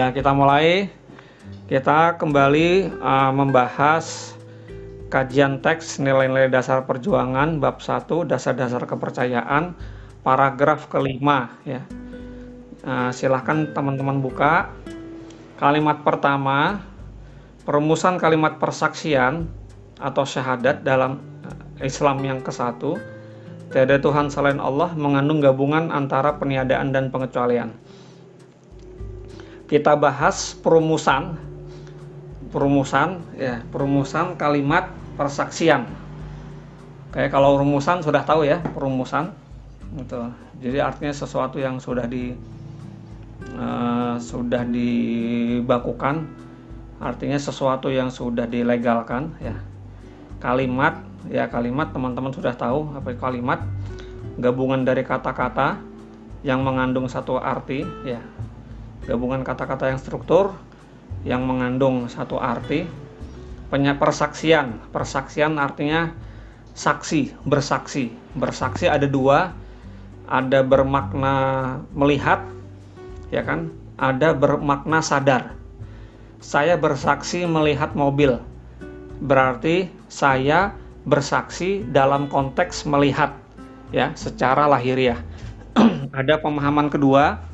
Ya, kita mulai. Kita kembali uh, membahas kajian teks nilai-nilai dasar perjuangan bab 1 dasar-dasar kepercayaan paragraf kelima ya. Uh, silahkan teman-teman buka kalimat pertama perumusan kalimat persaksian atau syahadat dalam Islam yang ke satu tiada Tuhan selain Allah mengandung gabungan antara peniadaan dan pengecualian kita bahas perumusan. Perumusan ya perumusan kalimat persaksian. Kayak kalau rumusan sudah tahu ya perumusan. Itu jadi artinya sesuatu yang sudah di uh, sudah dibakukan. Artinya sesuatu yang sudah dilegalkan ya. Kalimat ya kalimat teman-teman sudah tahu apa kalimat? Gabungan dari kata-kata yang mengandung satu arti ya gabungan kata-kata yang struktur yang mengandung satu arti persaksian. Persaksian artinya saksi bersaksi. Bersaksi ada dua ada bermakna melihat ya kan? Ada bermakna sadar. Saya bersaksi melihat mobil. Berarti saya bersaksi dalam konteks melihat ya secara lahiriah. Ada pemahaman kedua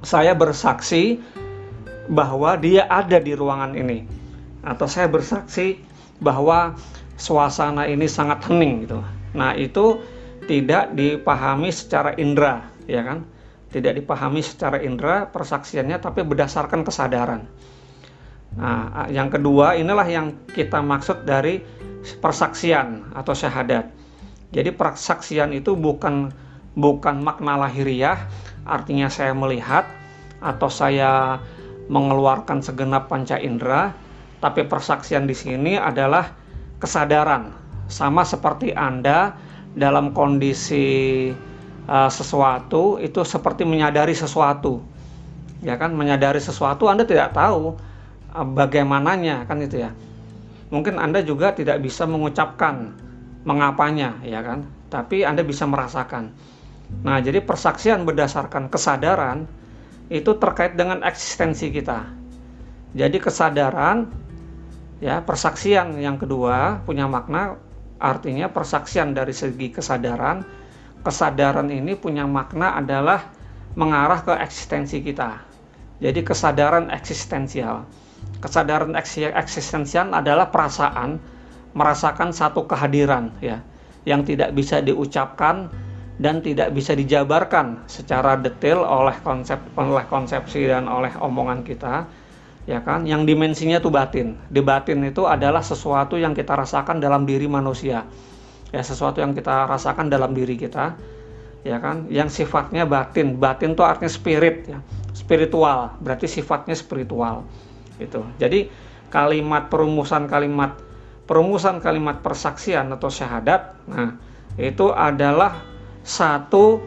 saya bersaksi bahwa dia ada di ruangan ini atau saya bersaksi bahwa suasana ini sangat hening gitu. Nah, itu tidak dipahami secara indera, ya kan? Tidak dipahami secara indera persaksiannya tapi berdasarkan kesadaran. Nah, yang kedua inilah yang kita maksud dari persaksian atau syahadat. Jadi persaksian itu bukan bukan makna lahiriah artinya saya melihat atau saya mengeluarkan segenap panca indera, tapi persaksian di sini adalah kesadaran, sama seperti Anda dalam kondisi uh, sesuatu itu seperti menyadari sesuatu, ya kan? Menyadari sesuatu Anda tidak tahu uh, bagaimananya, kan itu ya. Mungkin Anda juga tidak bisa mengucapkan mengapanya, ya kan? Tapi Anda bisa merasakan. Nah, jadi persaksian berdasarkan kesadaran itu terkait dengan eksistensi kita. Jadi kesadaran ya, persaksian yang kedua punya makna artinya persaksian dari segi kesadaran. Kesadaran ini punya makna adalah mengarah ke eksistensi kita. Jadi kesadaran eksistensial. Kesadaran eksistensial adalah perasaan merasakan satu kehadiran ya yang tidak bisa diucapkan dan tidak bisa dijabarkan secara detail oleh konsep oleh konsepsi dan oleh omongan kita ya kan? Yang dimensinya itu batin. Di batin itu adalah sesuatu yang kita rasakan dalam diri manusia. Ya sesuatu yang kita rasakan dalam diri kita ya kan? Yang sifatnya batin. Batin itu artinya spirit ya. Spiritual. Berarti sifatnya spiritual itu jadi kalimat perumusan kalimat perumusan kalimat persaksian atau syahadat nah itu adalah satu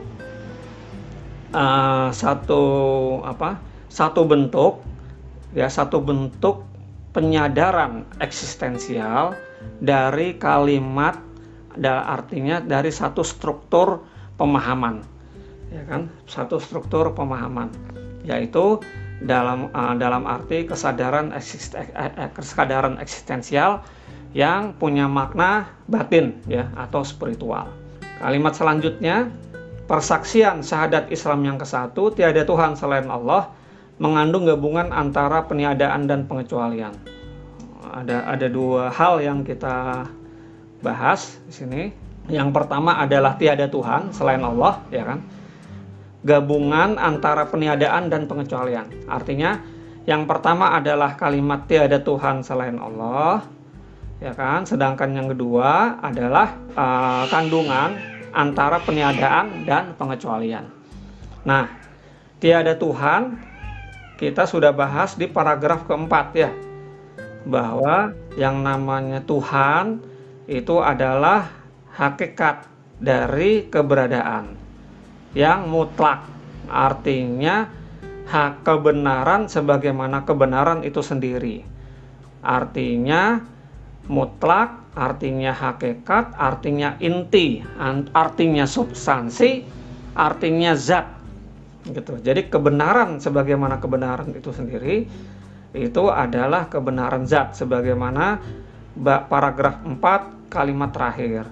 uh, satu apa satu bentuk ya satu bentuk penyadaran eksistensial dari kalimat dan artinya dari satu struktur pemahaman ya kan satu struktur pemahaman yaitu dalam uh, dalam arti kesadaran eksisten, eh, eh, kesadaran eksistensial yang punya makna batin ya atau spiritual. Kalimat selanjutnya, persaksian syahadat Islam yang ke satu, tiada Tuhan selain Allah, mengandung gabungan antara peniadaan dan pengecualian. Ada ada dua hal yang kita bahas di sini. Yang pertama adalah tiada Tuhan selain Allah, ya kan? Gabungan antara peniadaan dan pengecualian. Artinya, yang pertama adalah kalimat tiada Tuhan selain Allah, ya kan? Sedangkan yang kedua adalah uh, kandungan antara peniadaan dan pengecualian. Nah, tiada Tuhan kita sudah bahas di paragraf keempat ya, bahwa yang namanya Tuhan itu adalah hakikat dari keberadaan yang mutlak, artinya hak kebenaran sebagaimana kebenaran itu sendiri. Artinya mutlak artinya hakikat, artinya inti, artinya substansi, artinya zat. gitu. Jadi kebenaran sebagaimana kebenaran itu sendiri itu adalah kebenaran zat sebagaimana paragraf 4 kalimat terakhir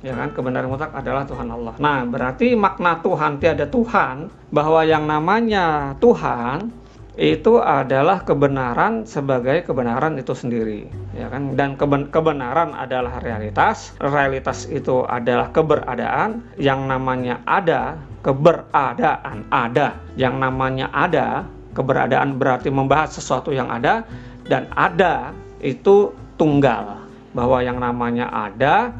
ya kan kebenaran mutlak adalah Tuhan Allah. Nah, berarti makna Tuhan tiada Tuhan bahwa yang namanya Tuhan itu adalah kebenaran sebagai kebenaran itu sendiri ya kan? Dan keben kebenaran adalah realitas realitas itu adalah keberadaan yang namanya ada keberadaan ada. Yang namanya ada keberadaan berarti membahas sesuatu yang ada dan ada itu tunggal. Bahwa yang namanya ada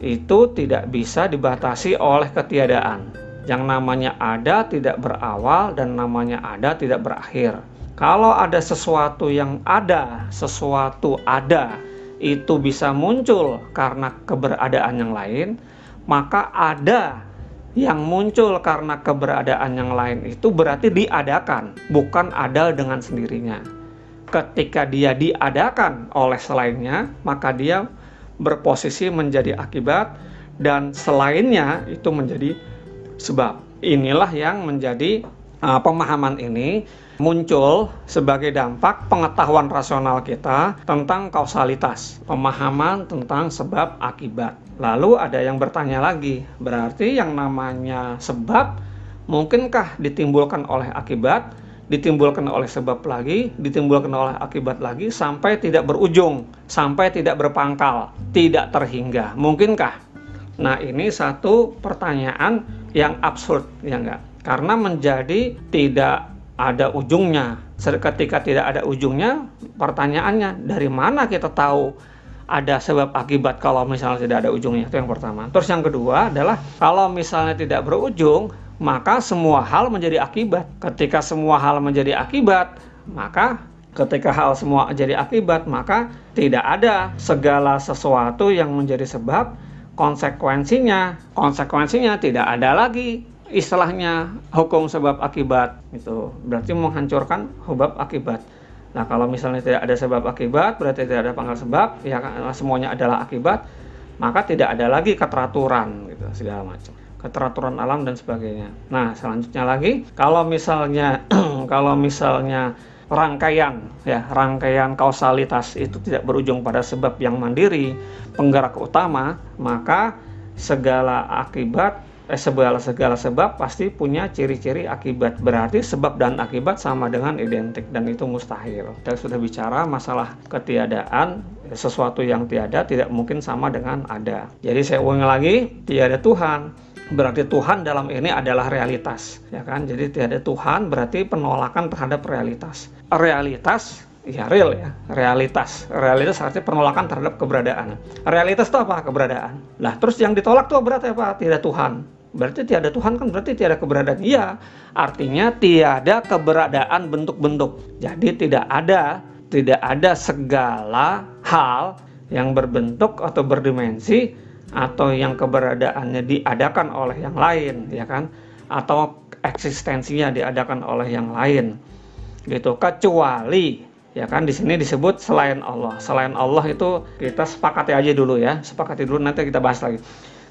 itu tidak bisa dibatasi oleh ketiadaan yang namanya ada tidak berawal dan namanya ada tidak berakhir. Kalau ada sesuatu yang ada, sesuatu ada itu bisa muncul karena keberadaan yang lain, maka ada yang muncul karena keberadaan yang lain itu berarti diadakan, bukan ada dengan sendirinya. Ketika dia diadakan oleh selainnya, maka dia berposisi menjadi akibat dan selainnya itu menjadi sebab. Inilah yang menjadi uh, pemahaman ini muncul sebagai dampak pengetahuan rasional kita tentang kausalitas, pemahaman tentang sebab akibat. Lalu ada yang bertanya lagi, berarti yang namanya sebab mungkinkah ditimbulkan oleh akibat, ditimbulkan oleh sebab lagi, ditimbulkan oleh akibat lagi sampai tidak berujung, sampai tidak berpangkal, tidak terhingga. Mungkinkah? Nah, ini satu pertanyaan yang absurd ya enggak? Karena menjadi tidak ada ujungnya. Ketika tidak ada ujungnya pertanyaannya dari mana kita tahu ada sebab akibat kalau misalnya tidak ada ujungnya? Itu yang pertama. Terus yang kedua adalah kalau misalnya tidak berujung maka semua hal menjadi akibat. Ketika semua hal menjadi akibat maka ketika hal semua jadi akibat maka tidak ada segala sesuatu yang menjadi sebab konsekuensinya konsekuensinya tidak ada lagi istilahnya hukum sebab akibat itu berarti menghancurkan sebab akibat. Nah kalau misalnya tidak ada sebab akibat berarti tidak ada pangkal sebab ya semuanya adalah akibat maka tidak ada lagi keteraturan gitu segala macam. Keteraturan alam dan sebagainya. Nah selanjutnya lagi kalau misalnya kalau misalnya rangkaian ya rangkaian kausalitas itu tidak berujung pada sebab yang mandiri penggerak utama maka segala akibat eh, segala segala sebab pasti punya ciri-ciri akibat. Berarti sebab dan akibat sama dengan identik dan itu mustahil. Kita sudah bicara masalah ketiadaan sesuatu yang tiada tidak mungkin sama dengan ada. Jadi saya ulangi lagi tiada Tuhan berarti Tuhan dalam ini adalah realitas ya kan? Jadi tiada Tuhan berarti penolakan terhadap realitas. Realitas ya real ya realitas. Realitas artinya penolakan terhadap keberadaan. Realitas itu apa? Keberadaan. Lah terus yang ditolak tuh berarti apa? Tidak Tuhan. Berarti tiada Tuhan kan berarti tiada keberadaan. Iya artinya tiada keberadaan bentuk-bentuk. Jadi tidak ada tidak ada segala hal yang berbentuk atau berdimensi atau yang keberadaannya diadakan oleh yang lain ya kan? Atau eksistensinya diadakan oleh yang lain gitu. Kecuali ya kan di sini disebut selain Allah. Selain Allah itu kita sepakati aja dulu ya. Sepakati dulu nanti kita bahas lagi.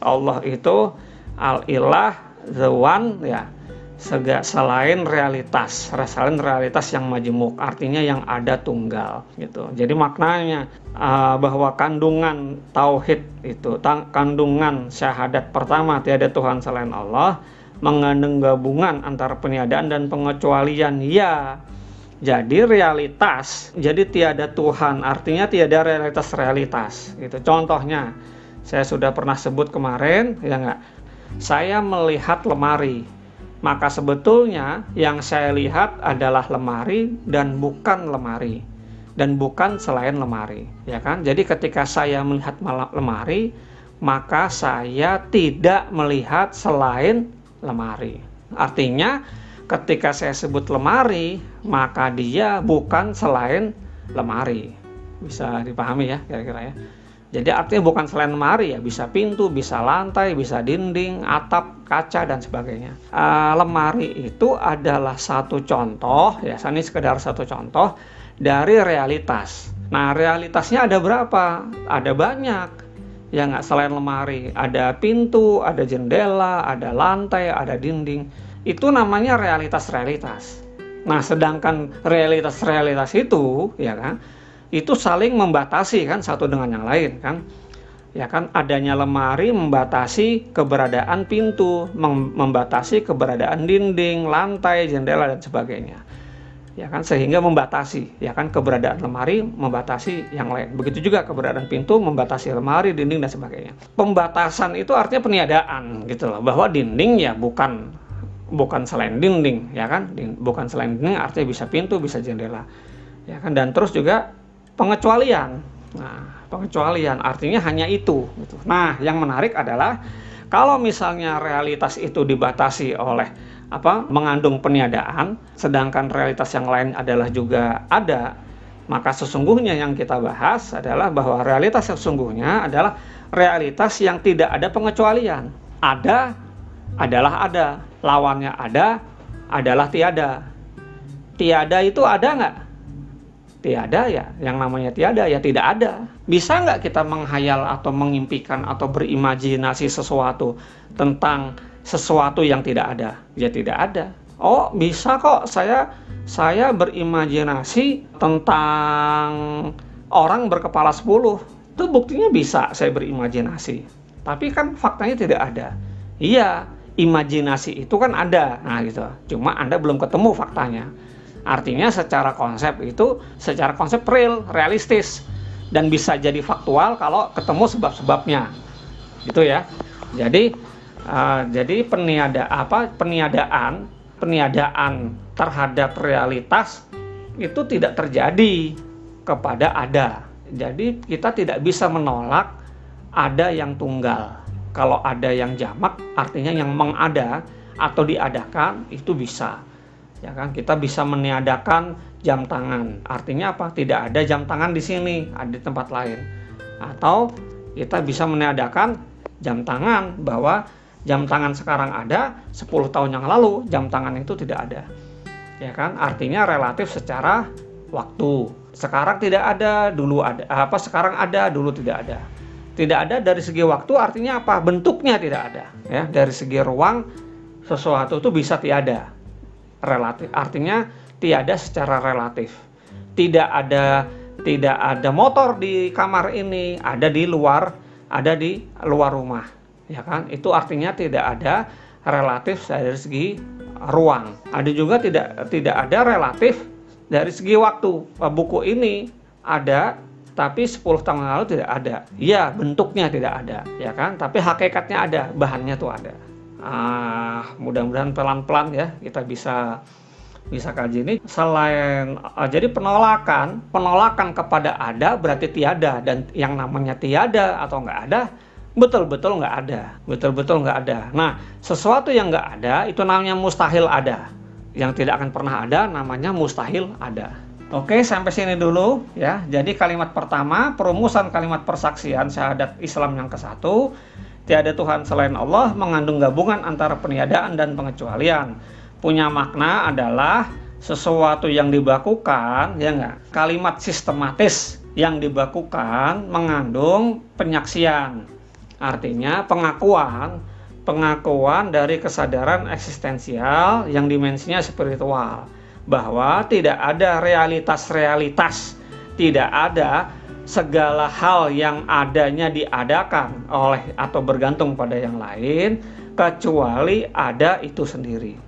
Allah itu al ilah the one ya selain realitas, selain realitas yang majemuk, artinya yang ada tunggal gitu. Jadi maknanya uh, bahwa kandungan tauhid itu, kandungan syahadat pertama tiada Tuhan selain Allah, mengandung gabungan antara peniadaan dan pengecualian. Ya, jadi realitas, jadi tiada Tuhan, artinya tiada realitas realitas. Gitu. Contohnya, saya sudah pernah sebut kemarin, ya enggak? Saya melihat lemari, maka sebetulnya yang saya lihat adalah lemari dan bukan lemari. Dan bukan selain lemari ya kan? Jadi ketika saya melihat lemari maka saya tidak melihat selain lemari. Artinya ketika saya sebut lemari maka dia bukan selain lemari. Bisa dipahami ya kira-kira ya jadi artinya bukan selain lemari ya, bisa pintu, bisa lantai, bisa dinding, atap, kaca dan sebagainya. Uh, lemari itu adalah satu contoh ya, ini sekedar satu contoh dari realitas. Nah realitasnya ada berapa? Ada banyak. Ya nggak selain lemari, ada pintu, ada jendela, ada lantai, ada dinding. itu namanya realitas-realitas. Nah, sedangkan realitas-realitas itu, ya kan, itu saling membatasi kan satu dengan yang lain kan. Ya kan, adanya lemari membatasi keberadaan pintu, membatasi keberadaan dinding, lantai, jendela dan sebagainya. Ya kan sehingga membatasi. Ya kan keberadaan lemari membatasi yang lain. Begitu juga keberadaan pintu membatasi lemari dinding dan sebagainya. Pembatasan itu artinya peniadaan gitu loh. Bahwa dinding ya bukan bukan selain dinding ya kan? Bukan selain dinding artinya bisa pintu bisa jendela. Ya kan dan terus juga pengecualian nah pengecualian artinya hanya itu gitu nah yang menarik adalah kalau misalnya realitas itu dibatasi oleh apa mengandung peniadaan, sedangkan realitas yang lain adalah juga ada, maka sesungguhnya yang kita bahas adalah bahwa realitas yang sesungguhnya adalah realitas yang tidak ada pengecualian. Ada adalah ada, lawannya ada adalah tiada. Tiada itu ada nggak? Tiada ya, yang namanya tiada ya tidak ada. Bisa nggak kita menghayal atau mengimpikan atau berimajinasi sesuatu tentang sesuatu yang tidak ada? Ya tidak ada. Oh, bisa kok saya saya berimajinasi tentang orang berkepala 10. Itu buktinya bisa saya berimajinasi. Tapi kan faktanya tidak ada. Iya, imajinasi itu kan ada. Nah, gitu. Cuma Anda belum ketemu faktanya. Artinya secara konsep itu secara konsep real, realistis dan bisa jadi faktual kalau ketemu sebab-sebabnya. Gitu ya. Jadi Uh, jadi peniada apa peniadaan peniadaan terhadap realitas itu tidak terjadi kepada ada. Jadi kita tidak bisa menolak ada yang tunggal. Kalau ada yang jamak artinya yang mengada atau diadakan itu bisa. Ya kan? Kita bisa meniadakan jam tangan. Artinya apa? Tidak ada jam tangan di sini, ada di tempat lain. Atau kita bisa meniadakan jam tangan bahwa jam tangan sekarang ada 10 tahun yang lalu jam tangan itu tidak ada. Ya kan? Artinya relatif secara waktu. Sekarang tidak ada dulu ada apa sekarang ada dulu tidak ada. Tidak ada dari segi waktu artinya apa? Bentuknya tidak ada. Ya dari segi ruang sesuatu itu bisa tiada relatif. Artinya tiada secara relatif. Tidak ada tidak ada motor di kamar ini ada di luar ada di luar rumah ya kan? Itu artinya tidak ada relatif dari segi ruang. Ada juga tidak tidak ada relatif dari segi waktu. Buku ini ada tapi 10 tahun lalu tidak ada. Iya bentuknya tidak ada ya kan? Tapi hakikatnya ada bahannya tuh ada ah mudah-mudahan pelan-pelan ya kita bisa bisa kaji ini selain uh, jadi penolakan penolakan kepada ada berarti tiada dan yang namanya tiada atau nggak ada betul-betul nggak ada, betul-betul nggak ada. Nah, sesuatu yang nggak ada itu namanya mustahil ada. Yang tidak akan pernah ada namanya mustahil ada. Oke, sampai sini dulu ya. Jadi kalimat pertama, perumusan kalimat persaksian syahadat Islam yang ke satu, tiada Tuhan selain Allah mengandung gabungan antara peniadaan dan pengecualian. Punya makna adalah sesuatu yang dibakukan, ya enggak? Kalimat sistematis yang dibakukan mengandung penyaksian Artinya pengakuan pengakuan dari kesadaran eksistensial yang dimensinya spiritual bahwa tidak ada realitas-realitas, tidak ada segala hal yang adanya diadakan oleh atau bergantung pada yang lain kecuali ada itu sendiri.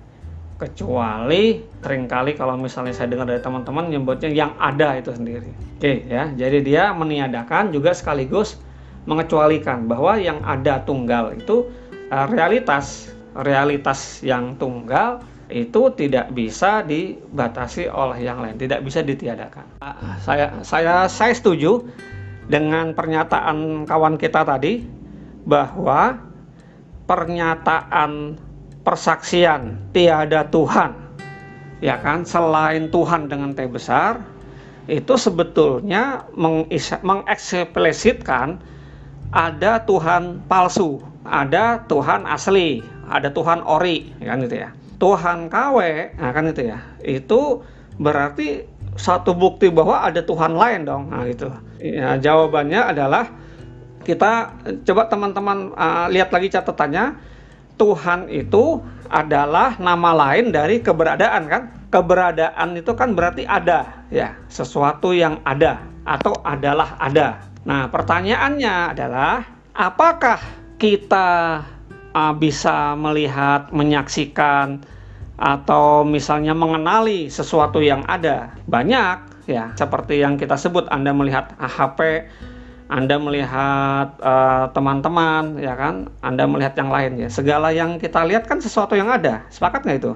Kecuali sering kali kalau misalnya saya dengar dari teman-teman nyebutnya yang ada itu sendiri. Oke ya, jadi dia meniadakan juga sekaligus mengecualikan bahwa yang ada tunggal itu uh, realitas realitas yang tunggal itu tidak bisa dibatasi oleh yang lain, tidak bisa ditiadakan. Saya saya saya setuju dengan pernyataan kawan kita tadi bahwa pernyataan persaksian tiada Tuhan ya kan selain Tuhan dengan T besar itu sebetulnya mengeksplisitkan ada Tuhan palsu, ada Tuhan asli, ada Tuhan ori, ya kan gitu ya. Tuhan KW, nah kan itu ya. Itu berarti satu bukti bahwa ada Tuhan lain dong. Nah gitu. Ya, jawabannya adalah kita coba teman-teman uh, lihat lagi catatannya. Tuhan itu adalah nama lain dari keberadaan kan? Keberadaan itu kan berarti ada, ya, sesuatu yang ada atau adalah ada. Nah, pertanyaannya adalah apakah kita uh, bisa melihat, menyaksikan atau misalnya mengenali sesuatu yang ada? Banyak ya, seperti yang kita sebut Anda melihat HP anda melihat eh, teman-teman, uh, ya kan? Anda melihat yang lain ya. Segala yang kita lihat kan sesuatu yang ada. Sepakat nggak itu?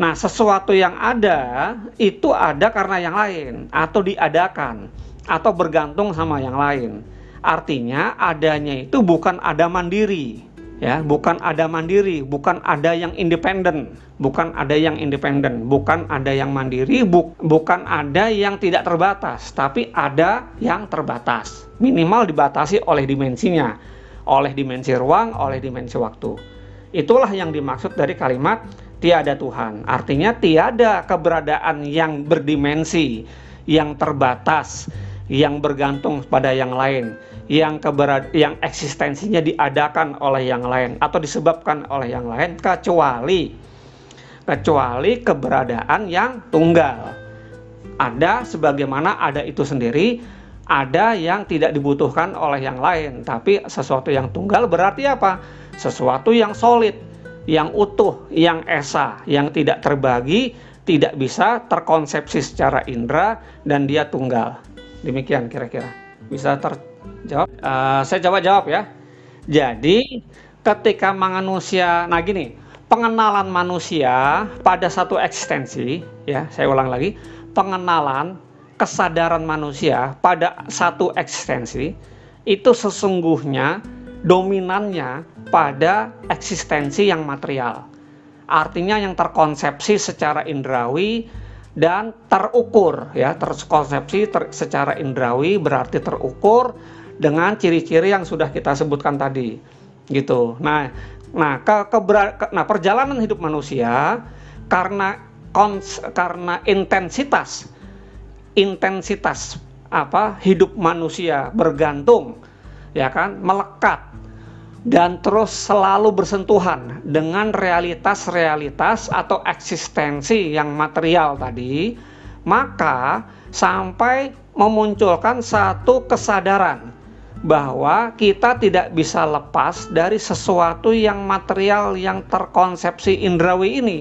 Nah, sesuatu yang ada itu ada karena yang lain atau diadakan atau bergantung sama yang lain. Artinya adanya itu bukan ada mandiri, ya, bukan ada mandiri, bukan ada yang independen, bukan ada yang independen, bukan ada yang mandiri, bu bukan ada yang tidak terbatas, tapi ada yang terbatas minimal dibatasi oleh dimensinya, oleh dimensi ruang, oleh dimensi waktu. Itulah yang dimaksud dari kalimat tiada Tuhan. Artinya tiada keberadaan yang berdimensi, yang terbatas, yang bergantung pada yang lain, yang keberad yang eksistensinya diadakan oleh yang lain atau disebabkan oleh yang lain kecuali kecuali keberadaan yang tunggal. Ada sebagaimana ada itu sendiri, ada yang tidak dibutuhkan oleh yang lain, tapi sesuatu yang tunggal berarti apa? Sesuatu yang solid, yang utuh, yang esa, yang tidak terbagi, tidak bisa terkonsepsi secara indera dan dia tunggal. Demikian kira-kira. Bisa terjawab? Uh, saya coba jawab ya. Jadi ketika manusia, nah gini, pengenalan manusia pada satu eksistensi, ya saya ulang lagi, pengenalan kesadaran manusia pada satu eksistensi itu sesungguhnya dominannya pada eksistensi yang material. Artinya yang terkonsepsi secara indrawi dan terukur ya, terkonsepsi ter, secara indrawi berarti terukur dengan ciri-ciri yang sudah kita sebutkan tadi. Gitu. Nah, nah ke, ke, ke nah perjalanan hidup manusia karena kons, karena intensitas intensitas apa hidup manusia bergantung ya kan melekat dan terus selalu bersentuhan dengan realitas-realitas atau eksistensi yang material tadi maka sampai memunculkan satu kesadaran bahwa kita tidak bisa lepas dari sesuatu yang material yang terkonsepsi indrawi ini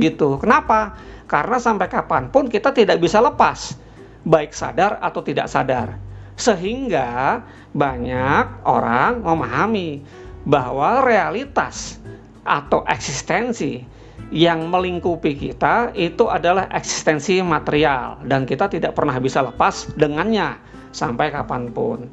gitu kenapa karena sampai kapan pun kita tidak bisa lepas, baik sadar atau tidak sadar. Sehingga banyak orang memahami bahwa realitas atau eksistensi yang melingkupi kita itu adalah eksistensi material dan kita tidak pernah bisa lepas dengannya sampai kapan pun.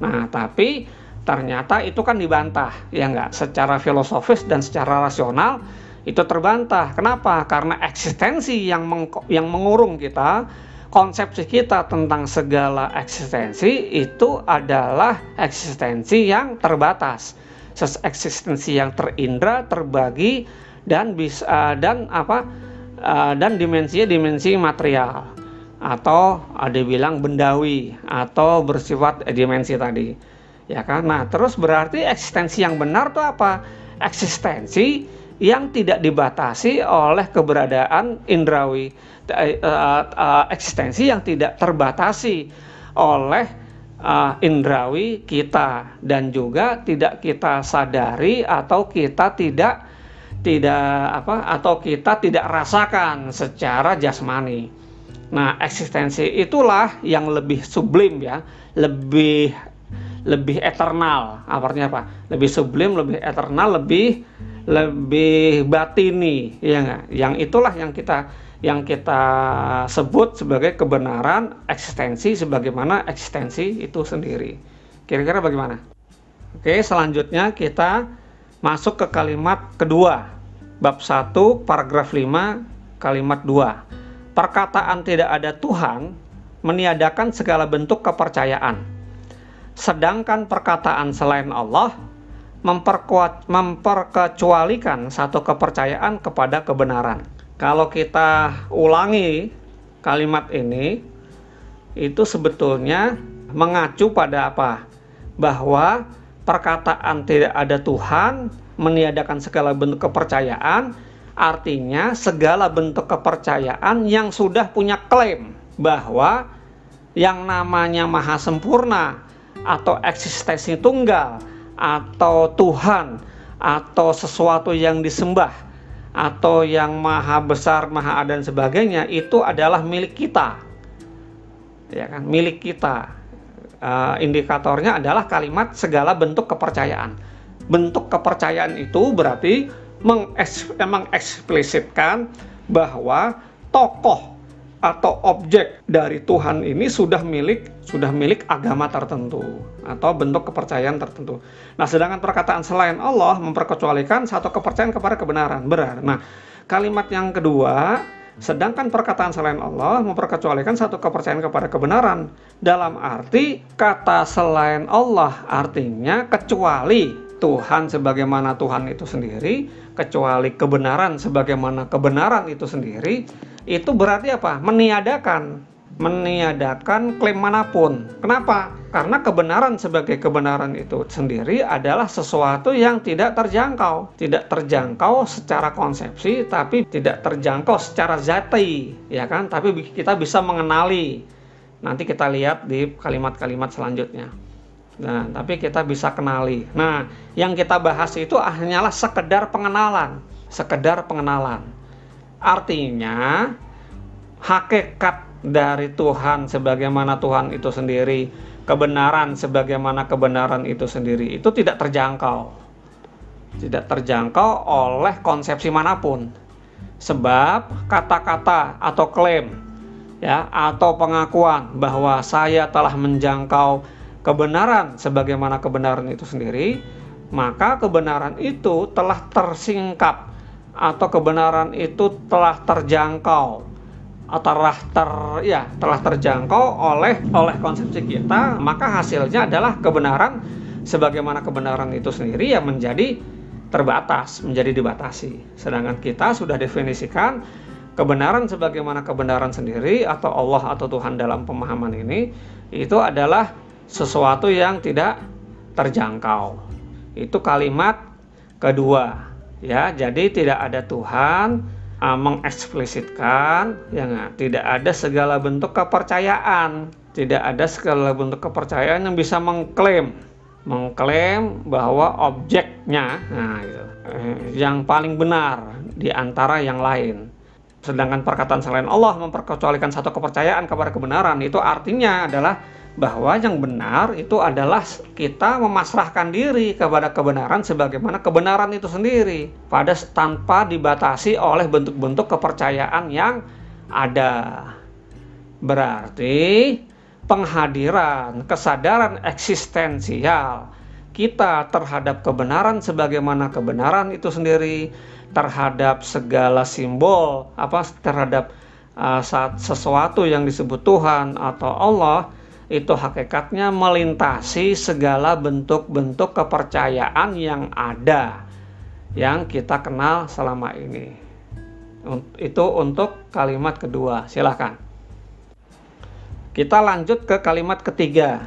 Nah, tapi ternyata itu kan dibantah ya enggak secara filosofis dan secara rasional itu terbantah. Kenapa? Karena eksistensi yang meng yang mengurung kita, konsepsi kita tentang segala eksistensi itu adalah eksistensi yang terbatas. Eksistensi yang terindra, terbagi dan bisa uh, dan apa? Uh, dan dimensinya dimensi material atau ada bilang bendawi atau bersifat dimensi tadi. Ya kan? Nah, terus berarti eksistensi yang benar itu apa? Eksistensi yang tidak dibatasi oleh keberadaan indrawi uh, uh, eksistensi yang tidak terbatasi oleh indrawi kita dan juga tidak kita sadari atau kita tidak tidak apa atau kita tidak rasakan secara jasmani. Nah, eksistensi itulah yang lebih sublim ya, lebih lebih eternal. Artinya apa? Lebih sublim, lebih eternal, lebih lebih batini ya enggak yang itulah yang kita yang kita sebut sebagai kebenaran eksistensi sebagaimana eksistensi itu sendiri. Kira-kira bagaimana? Oke selanjutnya kita masuk ke kalimat kedua. Bab 1 paragraf 5 kalimat 2 perkataan tidak ada Tuhan meniadakan segala bentuk kepercayaan sedangkan perkataan selain Allah memperkuat memperkecualikan satu kepercayaan kepada kebenaran. Kalau kita ulangi kalimat ini itu sebetulnya mengacu pada apa? Bahwa perkataan tidak ada Tuhan, meniadakan segala bentuk kepercayaan, artinya segala bentuk kepercayaan yang sudah punya klaim bahwa yang namanya maha sempurna atau eksistensi tunggal atau Tuhan atau sesuatu yang disembah atau yang maha besar, maha ada dan sebagainya itu adalah milik kita. Ya kan, milik kita uh, indikatornya adalah kalimat segala bentuk kepercayaan. Bentuk kepercayaan itu berarti mengeksplisitkan bahwa tokoh atau objek dari Tuhan ini sudah milik sudah milik agama tertentu atau bentuk kepercayaan tertentu. Nah, sedangkan perkataan selain Allah memperkecualikan satu kepercayaan kepada kebenaran. Benar. Nah, kalimat yang kedua Sedangkan perkataan selain Allah memperkecualikan satu kepercayaan kepada kebenaran. Dalam arti kata selain Allah artinya kecuali Tuhan sebagaimana Tuhan itu sendiri, kecuali kebenaran sebagaimana kebenaran itu sendiri, itu berarti apa? Meniadakan meniadakan klaim mana pun. Kenapa? Karena kebenaran sebagai kebenaran itu sendiri adalah sesuatu yang tidak terjangkau. Tidak terjangkau secara konsepsi, tapi tidak terjangkau secara zati, ya kan? Tapi kita bisa mengenali. Nanti kita lihat di kalimat-kalimat selanjutnya. Nah, tapi kita bisa kenali. Nah, yang kita bahas itu hanyalah sekedar pengenalan, sekedar pengenalan. Artinya, hakikat dari Tuhan sebagaimana Tuhan itu sendiri, kebenaran sebagaimana kebenaran itu sendiri, itu tidak terjangkau. Tidak terjangkau oleh konsepsi mana pun. Sebab kata-kata atau klaim ya atau pengakuan bahwa saya telah menjangkau kebenaran sebagaimana kebenaran itu sendiri, maka kebenaran itu telah tersingkap atau kebenaran itu telah terjangkau telah ter ya telah terjangkau oleh oleh konsepsi kita maka hasilnya adalah kebenaran sebagaimana kebenaran itu sendiri yang menjadi terbatas menjadi dibatasi. Sedangkan kita sudah definisikan kebenaran sebagaimana kebenaran sendiri atau Allah atau Tuhan dalam pemahaman ini itu adalah sesuatu yang tidak terjangkau. Itu kalimat kedua ya. Jadi tidak ada Tuhan uh, mengeksplisitkan ya tidak ada segala bentuk kepercayaan. Tidak ada segala bentuk kepercayaan yang bisa mengklaim mengklaim bahwa objeknya nah gitu, eh, yang paling benar di antara yang lain. Sedangkan perkataan selain Allah memperkecualikan satu kepercayaan kepada kebenaran itu artinya adalah bahwa yang benar itu adalah kita memasrahkan diri kepada kebenaran sebagaimana kebenaran itu sendiri pada tanpa dibatasi oleh bentuk-bentuk kepercayaan yang ada. Berarti penghadiran kesadaran eksistensial kita terhadap kebenaran sebagaimana kebenaran itu sendiri terhadap segala simbol apa terhadap uh, saat sesuatu yang disebut Tuhan atau Allah itu hakikatnya melintasi segala bentuk-bentuk kepercayaan yang ada yang kita kenal selama ini. Itu untuk kalimat kedua. Silahkan. Kita lanjut ke kalimat ketiga.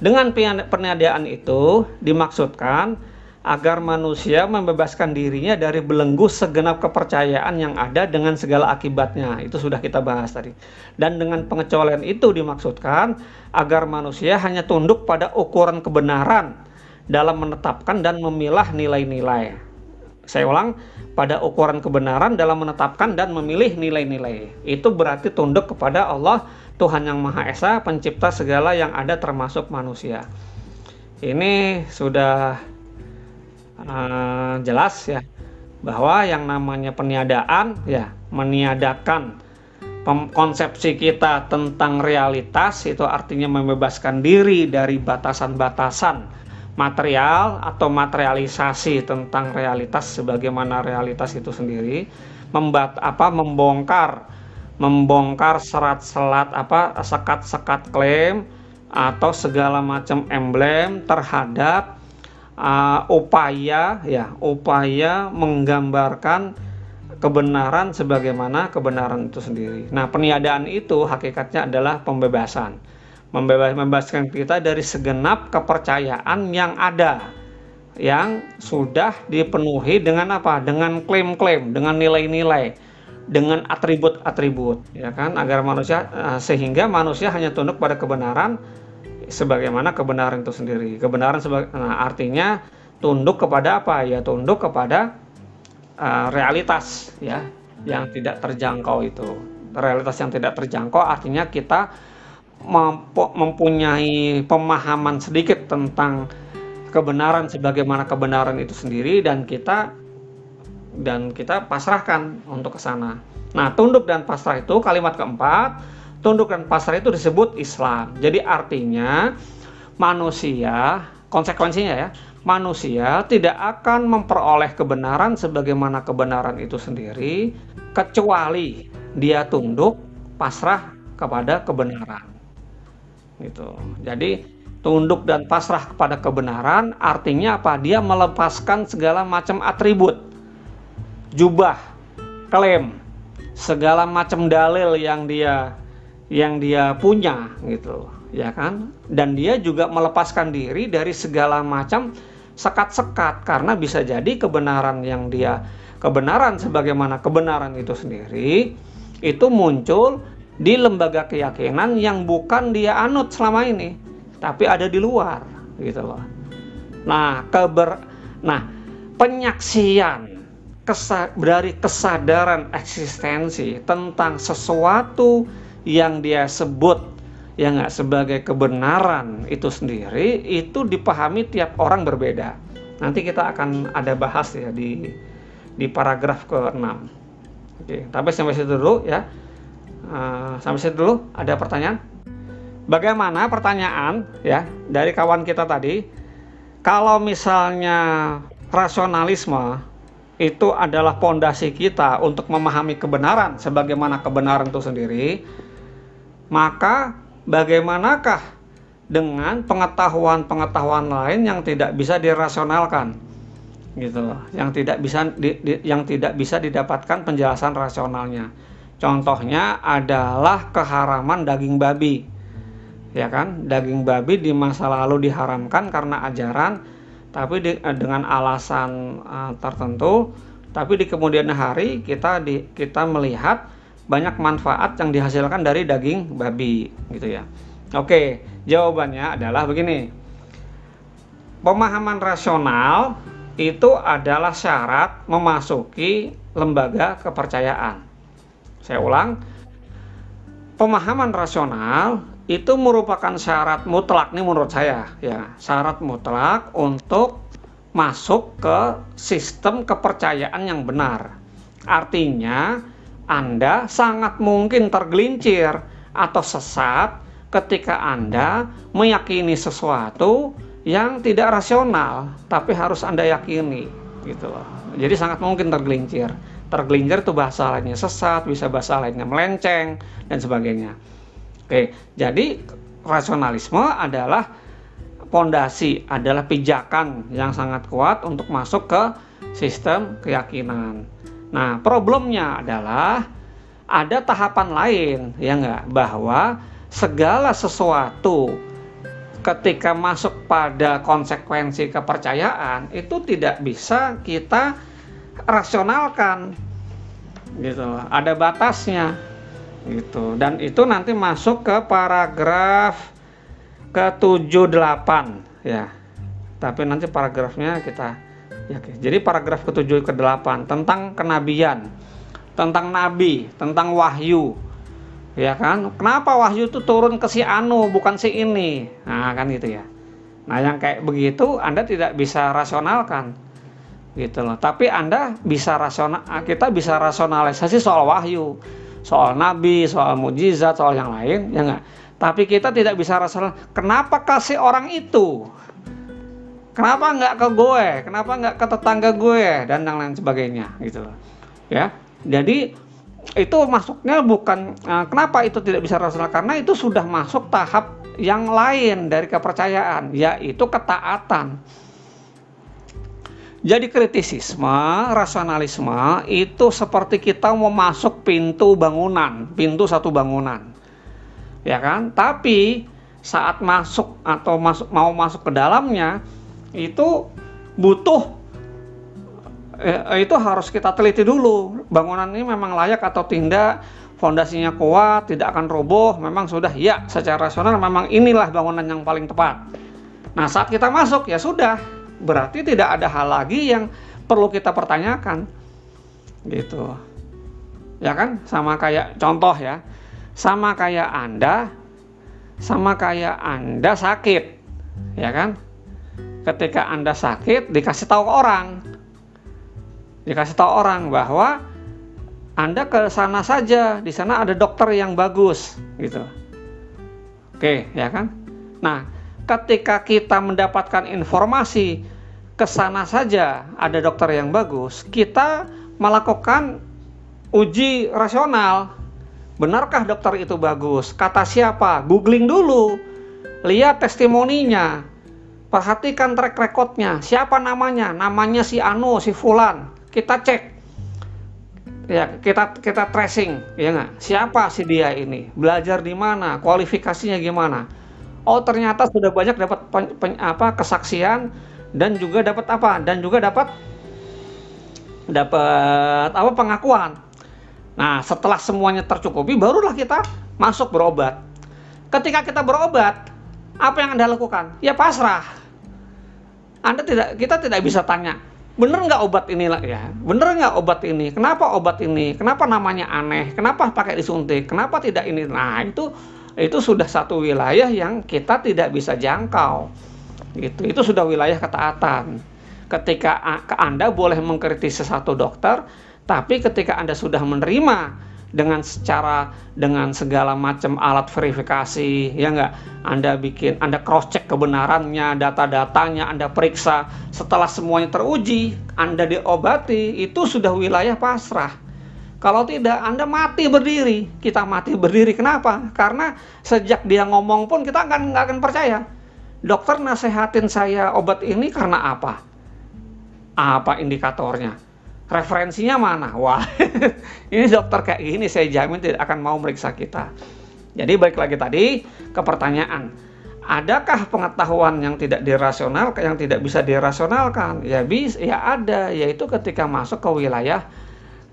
Dengan peniadaan itu dimaksudkan agar manusia membebaskan dirinya dari belenggu segenap kepercayaan yang ada dengan segala akibatnya. Itu sudah kita bahas tadi. Dan dengan pengecualian itu dimaksudkan agar manusia hanya tunduk pada ukuran kebenaran dalam menetapkan dan memilah nilai-nilai. Saya ulang, pada ukuran kebenaran dalam menetapkan dan memilih nilai-nilai. Itu berarti tunduk kepada Allah, Tuhan yang Maha Esa, pencipta segala yang ada termasuk manusia. Ini sudah uh, jelas ya bahwa yang namanya peniadaan ya meniadakan konsepsi kita tentang realitas itu artinya membebaskan diri dari batasan-batasan material atau materialisasi tentang realitas sebagaimana realitas itu sendiri membat apa membongkar membongkar serat-selat apa sekat-sekat klaim atau segala macam emblem terhadap uh, upaya ya upaya menggambarkan kebenaran sebagaimana kebenaran itu sendiri. Nah, peniadaan itu hakikatnya adalah pembebasan. membebas membebaskan kita dari segenap kepercayaan yang ada yang sudah dipenuhi dengan apa? Dengan klaim-klaim, dengan nilai-nilai, dengan atribut-atribut, ya kan? Agar manusia eh, sehingga manusia hanya tunduk pada kebenaran sebagaimana kebenaran itu sendiri. Kebenaran nah, artinya tunduk kepada apa? Ya tunduk kepada uh, realitas ya yang tidak terjangkau itu. Realitas yang tidak terjangkau artinya kita mempunyai pemahaman sedikit tentang kebenaran sebagaimana kebenaran itu sendiri dan kita dan kita pasrahkan untuk ke sana. Nah, tunduk dan pasrah itu kalimat keempat, tunduk dan pasrah itu disebut Islam. Jadi artinya manusia, konsekuensinya ya, manusia tidak akan memperoleh kebenaran sebagaimana kebenaran itu sendiri kecuali dia tunduk pasrah kepada kebenaran gitu. Jadi tunduk dan pasrah kepada kebenaran artinya apa? Dia melepaskan segala macam atribut, jubah, klaim, segala macam dalil yang dia yang dia punya gitu, ya kan? Dan dia juga melepaskan diri dari segala macam sekat-sekat karena bisa jadi kebenaran yang dia kebenaran sebagaimana kebenaran itu sendiri itu muncul di lembaga keyakinan yang bukan dia anut selama ini, tapi ada di luar, gitu loh. Nah, keber, nah penyaksian kesa, dari kesadaran eksistensi tentang sesuatu yang dia sebut yang nggak sebagai kebenaran itu sendiri itu dipahami tiap orang berbeda. Nanti kita akan ada bahas ya di di paragraf ke-6. Oke, tapi sampai situ dulu ya. Uh, sampai situ dulu ada pertanyaan bagaimana pertanyaan ya dari kawan kita tadi kalau misalnya rasionalisme itu adalah pondasi kita untuk memahami kebenaran sebagaimana kebenaran itu sendiri maka bagaimanakah dengan pengetahuan-pengetahuan lain yang tidak bisa dirasionalkan gitu yang tidak bisa di, di, yang tidak bisa didapatkan penjelasan rasionalnya Contohnya adalah keharaman daging babi. Ya kan? Daging babi di masa lalu diharamkan karena ajaran tapi di, eh, dengan alasan uh, tertentu, tapi di kemudian hari kita di, kita melihat banyak manfaat yang dihasilkan dari daging babi gitu ya. Oke, jawabannya adalah begini. Pemahaman rasional itu adalah syarat memasuki lembaga kepercayaan. Saya ulang, pemahaman rasional itu merupakan syarat mutlak nih menurut saya ya syarat mutlak untuk masuk ke sistem kepercayaan yang benar artinya Anda sangat mungkin tergelincir atau sesat ketika Anda meyakini sesuatu yang tidak rasional tapi harus Anda yakini gitu loh jadi sangat mungkin tergelincir tergelincir itu bahasa lainnya sesat, bisa bahasa lainnya melenceng dan sebagainya. Oke, jadi rasionalisme adalah pondasi, adalah pijakan yang sangat kuat untuk masuk ke sistem keyakinan. Nah, problemnya adalah ada tahapan lain, ya enggak, bahwa segala sesuatu ketika masuk pada konsekuensi kepercayaan itu tidak bisa kita rasionalkan gitu ada batasnya gitu. Dan itu nanti masuk ke paragraf ke 78 ya. Tapi nanti paragrafnya kita ya jadi paragraf ke-7 ke-8 tentang kenabian tentang nabi tentang wahyu ya kan kenapa wahyu itu turun ke si anu bukan si ini nah kan gitu ya nah yang kayak begitu Anda tidak bisa rasionalkan gitu loh. Tapi Anda bisa rasional kita bisa rasionalisasi soal wahyu, soal nabi, soal mujizat, soal yang lain, ya enggak. Tapi kita tidak bisa rasional. Kenapa kasih orang itu? Kenapa nggak ke gue? Kenapa nggak ke tetangga gue dan yang lain sebagainya gitu loh. Ya. Jadi itu masuknya bukan uh, kenapa itu tidak bisa rasional karena itu sudah masuk tahap yang lain dari kepercayaan yaitu ketaatan jadi kritisisme, rasionalisme itu seperti kita mau masuk pintu bangunan, pintu satu bangunan. Ya kan? Tapi saat masuk atau masuk mau masuk ke dalamnya itu butuh eh, itu harus kita teliti dulu. Bangunan ini memang layak atau tidak fondasinya kuat tidak akan roboh memang sudah. Ya secara rasional memang inilah bangunan yang paling tepat. Nah saat kita masuk ya sudah. Berarti tidak ada hal lagi yang perlu kita pertanyakan. Gitu. Ya kan? Sama kayak contoh ya. Sama kayak anda sama kayak anda sakit. Ya kan ketika anda sakit dikasih tahu ke orang dikasih tahu orang bahwa Anda ke sana saja, di sana ada dokter yang bagus, gitu. Oke, ya kan? Nah, ketika kita mendapatkan informasi ke sana saja ada dokter yang bagus, kita melakukan uji rasional. Benarkah dokter itu bagus? Kata siapa? Googling dulu. Lihat testimoninya. Perhatikan track recordnya. Siapa namanya? Namanya si Anu, si Fulan. Kita cek. Ya kita kita tracing ya nggak? Siapa sih dia ini? Belajar di mana? Kualifikasinya gimana? Oh ternyata sudah banyak dapat pen, pen, apa kesaksian dan juga dapat apa? Dan juga dapat dapat apa pengakuan. Nah setelah semuanya tercukupi barulah kita masuk berobat. Ketika kita berobat apa yang anda lakukan? Ya pasrah anda tidak kita tidak bisa tanya bener nggak obat ini ya bener nggak obat ini? Kenapa obat ini? Kenapa namanya aneh? Kenapa pakai disuntik? Kenapa tidak ini? Nah itu itu sudah satu wilayah yang kita tidak bisa jangkau. Gitu itu sudah wilayah ketaatan. Ketika anda boleh mengkritisi satu dokter tapi ketika anda sudah menerima dengan secara dengan segala macam alat verifikasi ya enggak Anda bikin Anda cross check kebenarannya data-datanya Anda periksa. Setelah semuanya teruji Anda diobati itu sudah wilayah pasrah. Kalau tidak Anda mati berdiri. Kita mati berdiri kenapa? Karena sejak dia ngomong pun kita akan nggak akan percaya. Dokter nasehatin saya obat ini karena apa? Apa indikatornya referensinya mana? Wah, ini dokter kayak gini saya jamin tidak akan mau meriksa kita. Jadi balik lagi tadi ke pertanyaan, adakah pengetahuan yang tidak dirasional, yang tidak bisa dirasionalkan? Ya bisa, ya ada, yaitu ketika masuk ke wilayah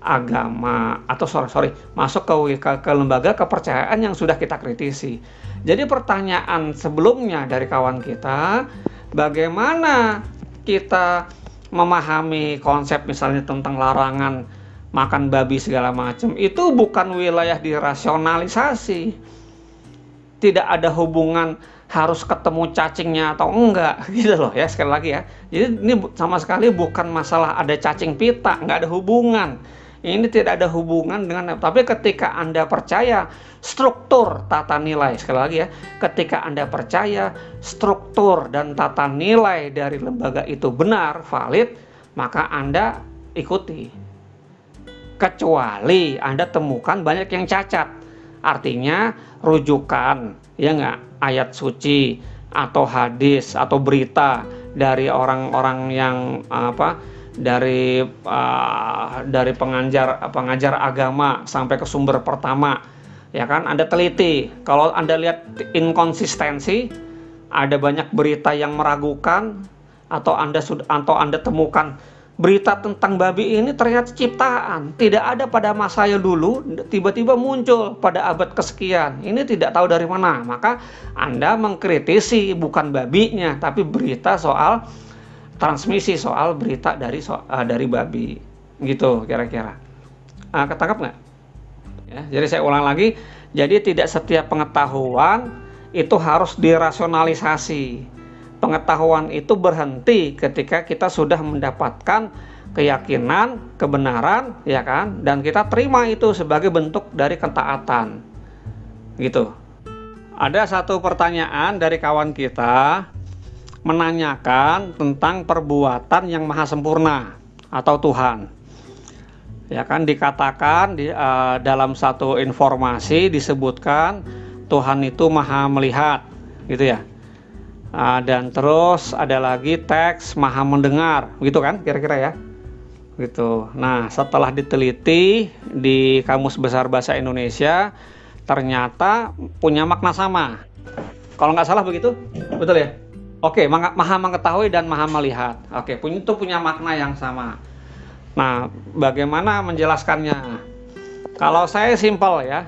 agama atau sorry sorry masuk ke, ke ke lembaga kepercayaan yang sudah kita kritisi. Jadi pertanyaan sebelumnya dari kawan kita, bagaimana kita memahami konsep misalnya tentang larangan makan babi segala macam itu bukan wilayah dirasionalisasi. Tidak ada hubungan harus ketemu cacingnya atau enggak gitu loh ya sekali lagi ya. Jadi ini sama sekali bukan masalah ada cacing pita nggak ada hubungan ini tidak ada hubungan dengan tapi ketika Anda percaya struktur tata nilai sekali lagi ya, ketika Anda percaya struktur dan tata nilai dari lembaga itu benar, valid, maka Anda ikuti. Kecuali Anda temukan banyak yang cacat. Artinya rujukan ya nggak ayat suci atau hadis atau berita dari orang-orang yang apa dari uh, dari pengajar pengajar agama sampai ke sumber pertama ya kan? Anda teliti. Kalau Anda lihat inkonsistensi ada banyak berita yang meragukan atau Anda atau Anda temukan berita tentang babi ini ternyata ciptaan. Tidak ada pada masa yang dulu tiba-tiba muncul pada abad kesekian. Ini tidak tahu dari mana. Maka Anda mengkritisi bukan babinya tapi berita soal transmisi soal berita dari so, uh, dari babi gitu kira-kira. Uh, ketangkap nggak? Ya jadi saya ulang lagi. Jadi tidak setiap pengetahuan itu harus dirasionalisasi. Pengetahuan itu berhenti ketika kita sudah mendapatkan keyakinan kebenaran ya kan? Dan kita terima itu sebagai bentuk dari ketaatan. Gitu. Ada satu pertanyaan dari kawan kita menanyakan tentang perbuatan yang maha sempurna atau Tuhan. Ya kan dikatakan di uh, dalam satu informasi disebutkan Tuhan itu maha melihat, gitu ya. Uh, dan terus ada lagi teks maha mendengar, gitu kan kira-kira ya. Gitu. Nah, setelah diteliti di Kamus Besar Bahasa Indonesia ternyata punya makna sama. Kalau nggak salah begitu, betul ya? Oke, maha mengetahui dan maha melihat. Oke, itu punya makna yang sama. Nah, bagaimana menjelaskannya? Kalau saya simpel ya,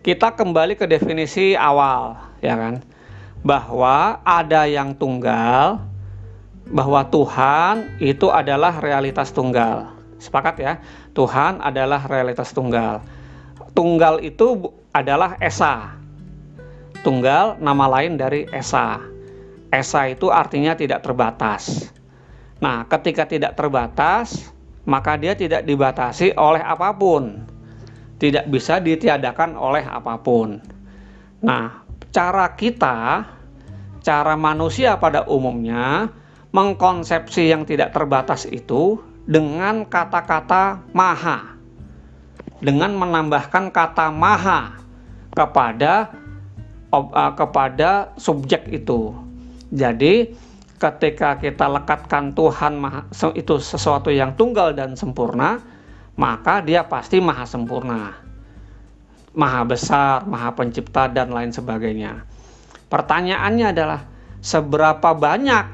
kita kembali ke definisi awal, ya kan? Bahwa ada yang tunggal, bahwa Tuhan itu adalah realitas tunggal. Sepakat ya? Tuhan adalah realitas tunggal. Tunggal itu adalah Esa. Tunggal nama lain dari Esa. Esa itu artinya tidak terbatas. Nah, ketika tidak terbatas, maka dia tidak dibatasi oleh apa pun tidak bisa ditiadakan oleh apa pun. Nah, cara kita, cara manusia pada umumnya mengkonsepsi yang tidak terbatas itu dengan kata-kata maha. Dengan menambahkan kata maha kepada uh, kepada subjek itu. Jadi, ketika kita lekatkan Tuhan itu sesuatu yang tunggal dan sempurna, maka dia pasti maha sempurna, maha besar, maha pencipta, dan lain sebagainya. Pertanyaannya adalah seberapa banyak,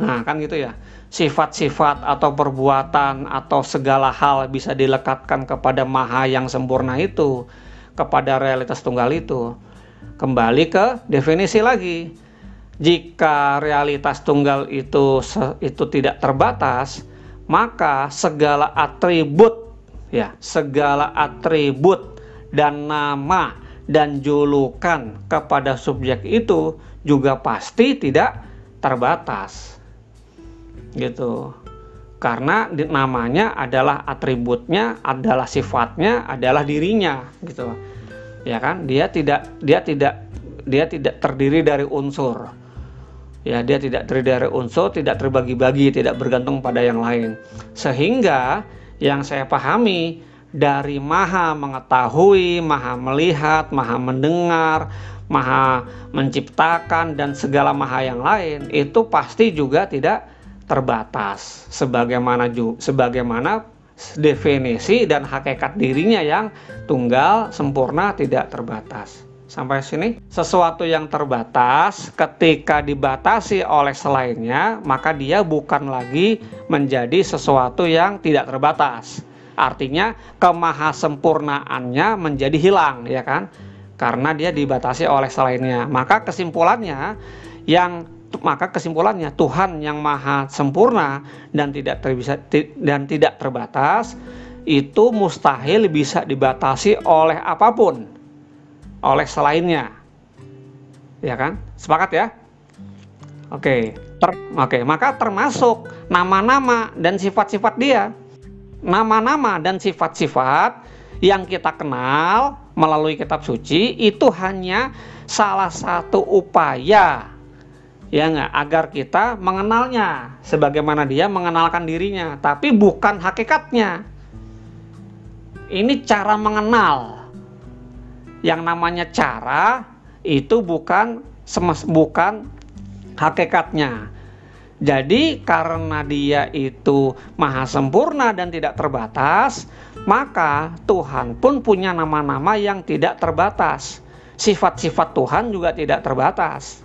nah kan gitu ya, sifat-sifat atau perbuatan atau segala hal bisa dilekatkan kepada maha yang sempurna itu, kepada realitas tunggal itu. Kembali ke definisi lagi. Jika realitas tunggal itu itu tidak terbatas, maka segala atribut ya segala atribut dan nama dan julukan kepada subjek itu juga pasti tidak terbatas. Gitu. Karena namanya adalah atributnya adalah sifatnya adalah dirinya gitu. Ya kan? Dia tidak dia tidak dia tidak terdiri dari unsur ya dia tidak terdiri unsur tidak terbagi-bagi tidak bergantung pada yang lain. Sehingga yang saya pahami dari maha mengetahui, maha melihat, maha mendengar, maha menciptakan dan segala maha yang lain itu pasti juga tidak terbatas. Sebagaimana sebagaimana definisi dan hakikat dirinya yang tunggal sempurna tidak terbatas sampai sini. Sesuatu yang terbatas ketika dibatasi oleh selainnya maka dia bukan lagi menjadi sesuatu yang tidak terbatas. Artinya kemahasempurnaannya menjadi hilang ya kan? Karena dia dibatasi oleh selainnya. Maka kesimpulannya yang maka kesimpulannya Tuhan yang maha sempurna dan tidak terbisa dan tidak terbatas itu mustahil bisa dibatasi oleh apa pun oleh selainnya. Ya kan? Sepakat ya? Oke, ter oke, maka termasuk nama-nama dan sifat-sifat dia. Nama-nama dan sifat-sifat yang kita kenal melalui kitab suci itu hanya salah satu upaya ya nggak agar kita mengenalnya sebagaimana dia mengenalkan dirinya tapi bukan hakikatnya ini cara mengenal yang namanya cara itu bukan semes bukan hakikatnya. Jadi karena dia itu maha sempurna dan tidak terbatas, maka Tuhan pun punya nama-nama yang tidak terbatas. Sifat-sifat Tuhan juga tidak terbatas.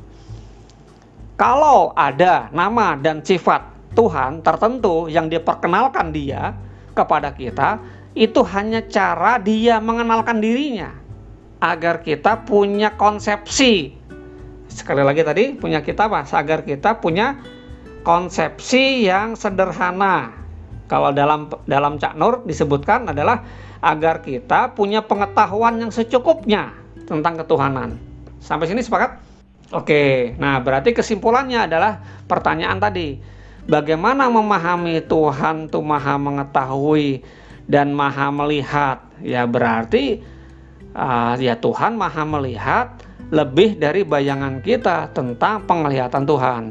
Kalau ada nama dan sifat Tuhan tertentu yang diperkenalkan dia kepada kita, itu hanya cara dia mengenalkan dirinya agar kita punya konsepsi. Sekali lagi tadi punya kita apa? Agar kita punya konsepsi yang sederhana. Kalau dalam dalam Cak Nur disebutkan adalah agar kita punya pengetahuan yang secukupnya tentang ketuhanan. Sampai sini sepakat? Oke nah berarti kesimpulannya adalah pertanyaan tadi. Bagaimana memahami Tuhan tuh maha mengetahui dan maha melihat? Ya berarti uh, ya Tuhan maha melihat lebih dari bayangan kita tentang penglihatan Tuhan.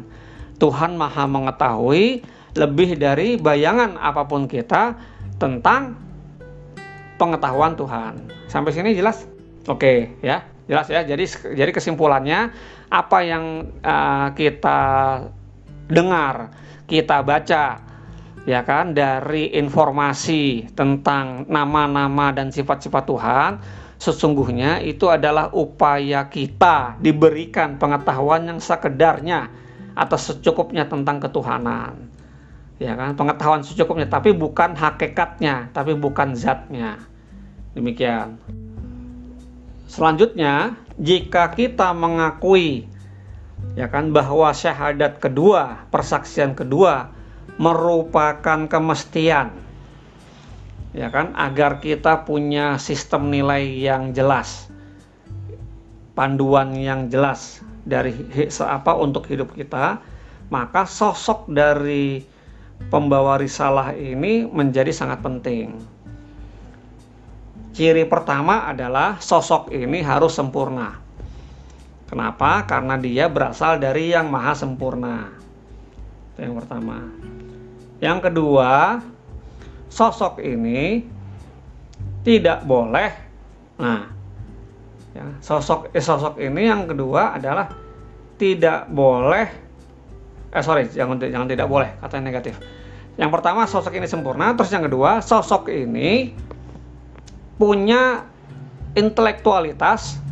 Tuhan maha mengetahui lebih dari bayangan apa pun kita tentang pengetahuan Tuhan. Sampai sini jelas? Oke, ya. Jelas ya. Jadi jadi kesimpulannya apa yang uh, kita dengar, kita baca ya kan dari informasi tentang nama-nama dan sifat-sifat Tuhan sesungguhnya itu adalah upaya kita diberikan pengetahuan yang sekedarnya atau secukupnya tentang ketuhanan. Ya kan, pengetahuan secukupnya tapi bukan hakikatnya, tapi bukan zatnya. Demikian. Selanjutnya, jika kita mengakui ya kan bahwa syahadat kedua, persaksian kedua merupakan kemestian ya kan? Agar kita punya sistem nilai yang jelas. Panduan yang jelas dari apa untuk hidup kita maka sosok dari pembawa risalah ini menjadi sangat penting. Ciri pertama adalah sosok ini harus sempurna. Kenapa? Karena dia berasal dari yang maha sempurna. Itu yang pertama. Yang kedua sosok ini tidak boleh. Nah ya, sosok eh, sosok ini yang kedua adalah tidak boleh eh sorry jangan jangan tidak boleh kata negatif. Yang pertama sosok ini sempurna. Terus yang kedua sosok ini punya intelektualitas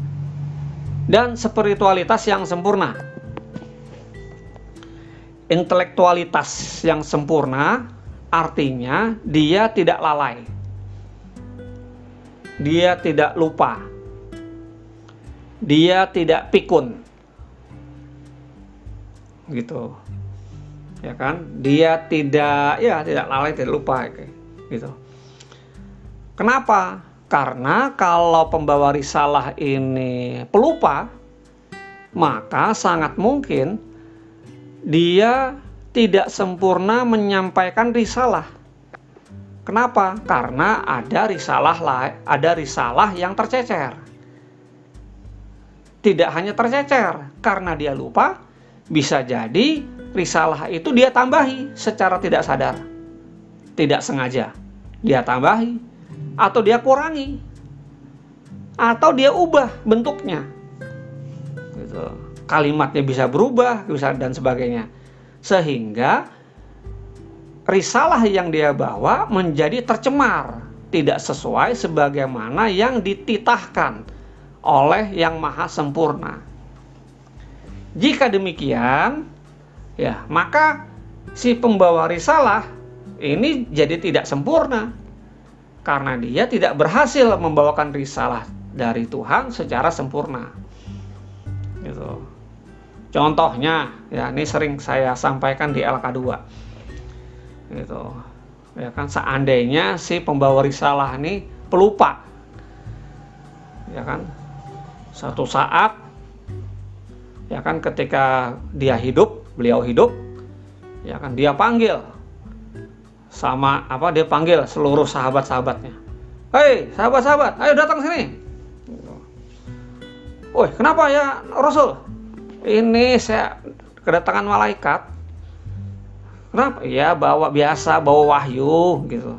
dan spiritualitas yang sempurna. Intelektualitas yang sempurna artinya dia tidak lalai. Dia tidak lupa. Dia tidak pikun. Gitu. Ya kan? Dia tidak ya tidak lalai, tidak lupa gitu. Kenapa? Karena kalau pembawa risalah ini pelupa, maka sangat mungkin dia tidak sempurna menyampaikan risalah. Kenapa? Karena ada risalah ada risalah yang tercecer. Tidak hanya tercecer karena dia lupa, bisa jadi risalah itu dia tambahi secara tidak sadar. Tidak sengaja. Dia tambahi atau dia kurangi. Atau dia ubah bentuknya. Gitu. Kalimatnya bisa berubah, dan sebagainya sehingga risalah yang dia bawa menjadi tercemar, tidak sesuai sebagaimana yang dititahkan oleh Yang Maha Sempurna. Jika demikian, ya, maka si pembawa risalah ini jadi tidak sempurna karena dia tidak berhasil membawakan risalah dari Tuhan secara sempurna. Gitu. Contohnya, ya ini sering saya sampaikan di LK2. Gitu. Ya kan seandainya si pembawa risalah ini pelupa. Ya kan? Satu saat ya kan ketika dia hidup, beliau hidup, ya kan dia panggil sama apa dia panggil seluruh sahabat-sahabatnya. Hei, sahabat-sahabat, ayo datang sini. Woi, kenapa ya Rasul? Ini saya kedatangan malaikat. Kenapa? Ya bawa biasa bawa wahyu gitu.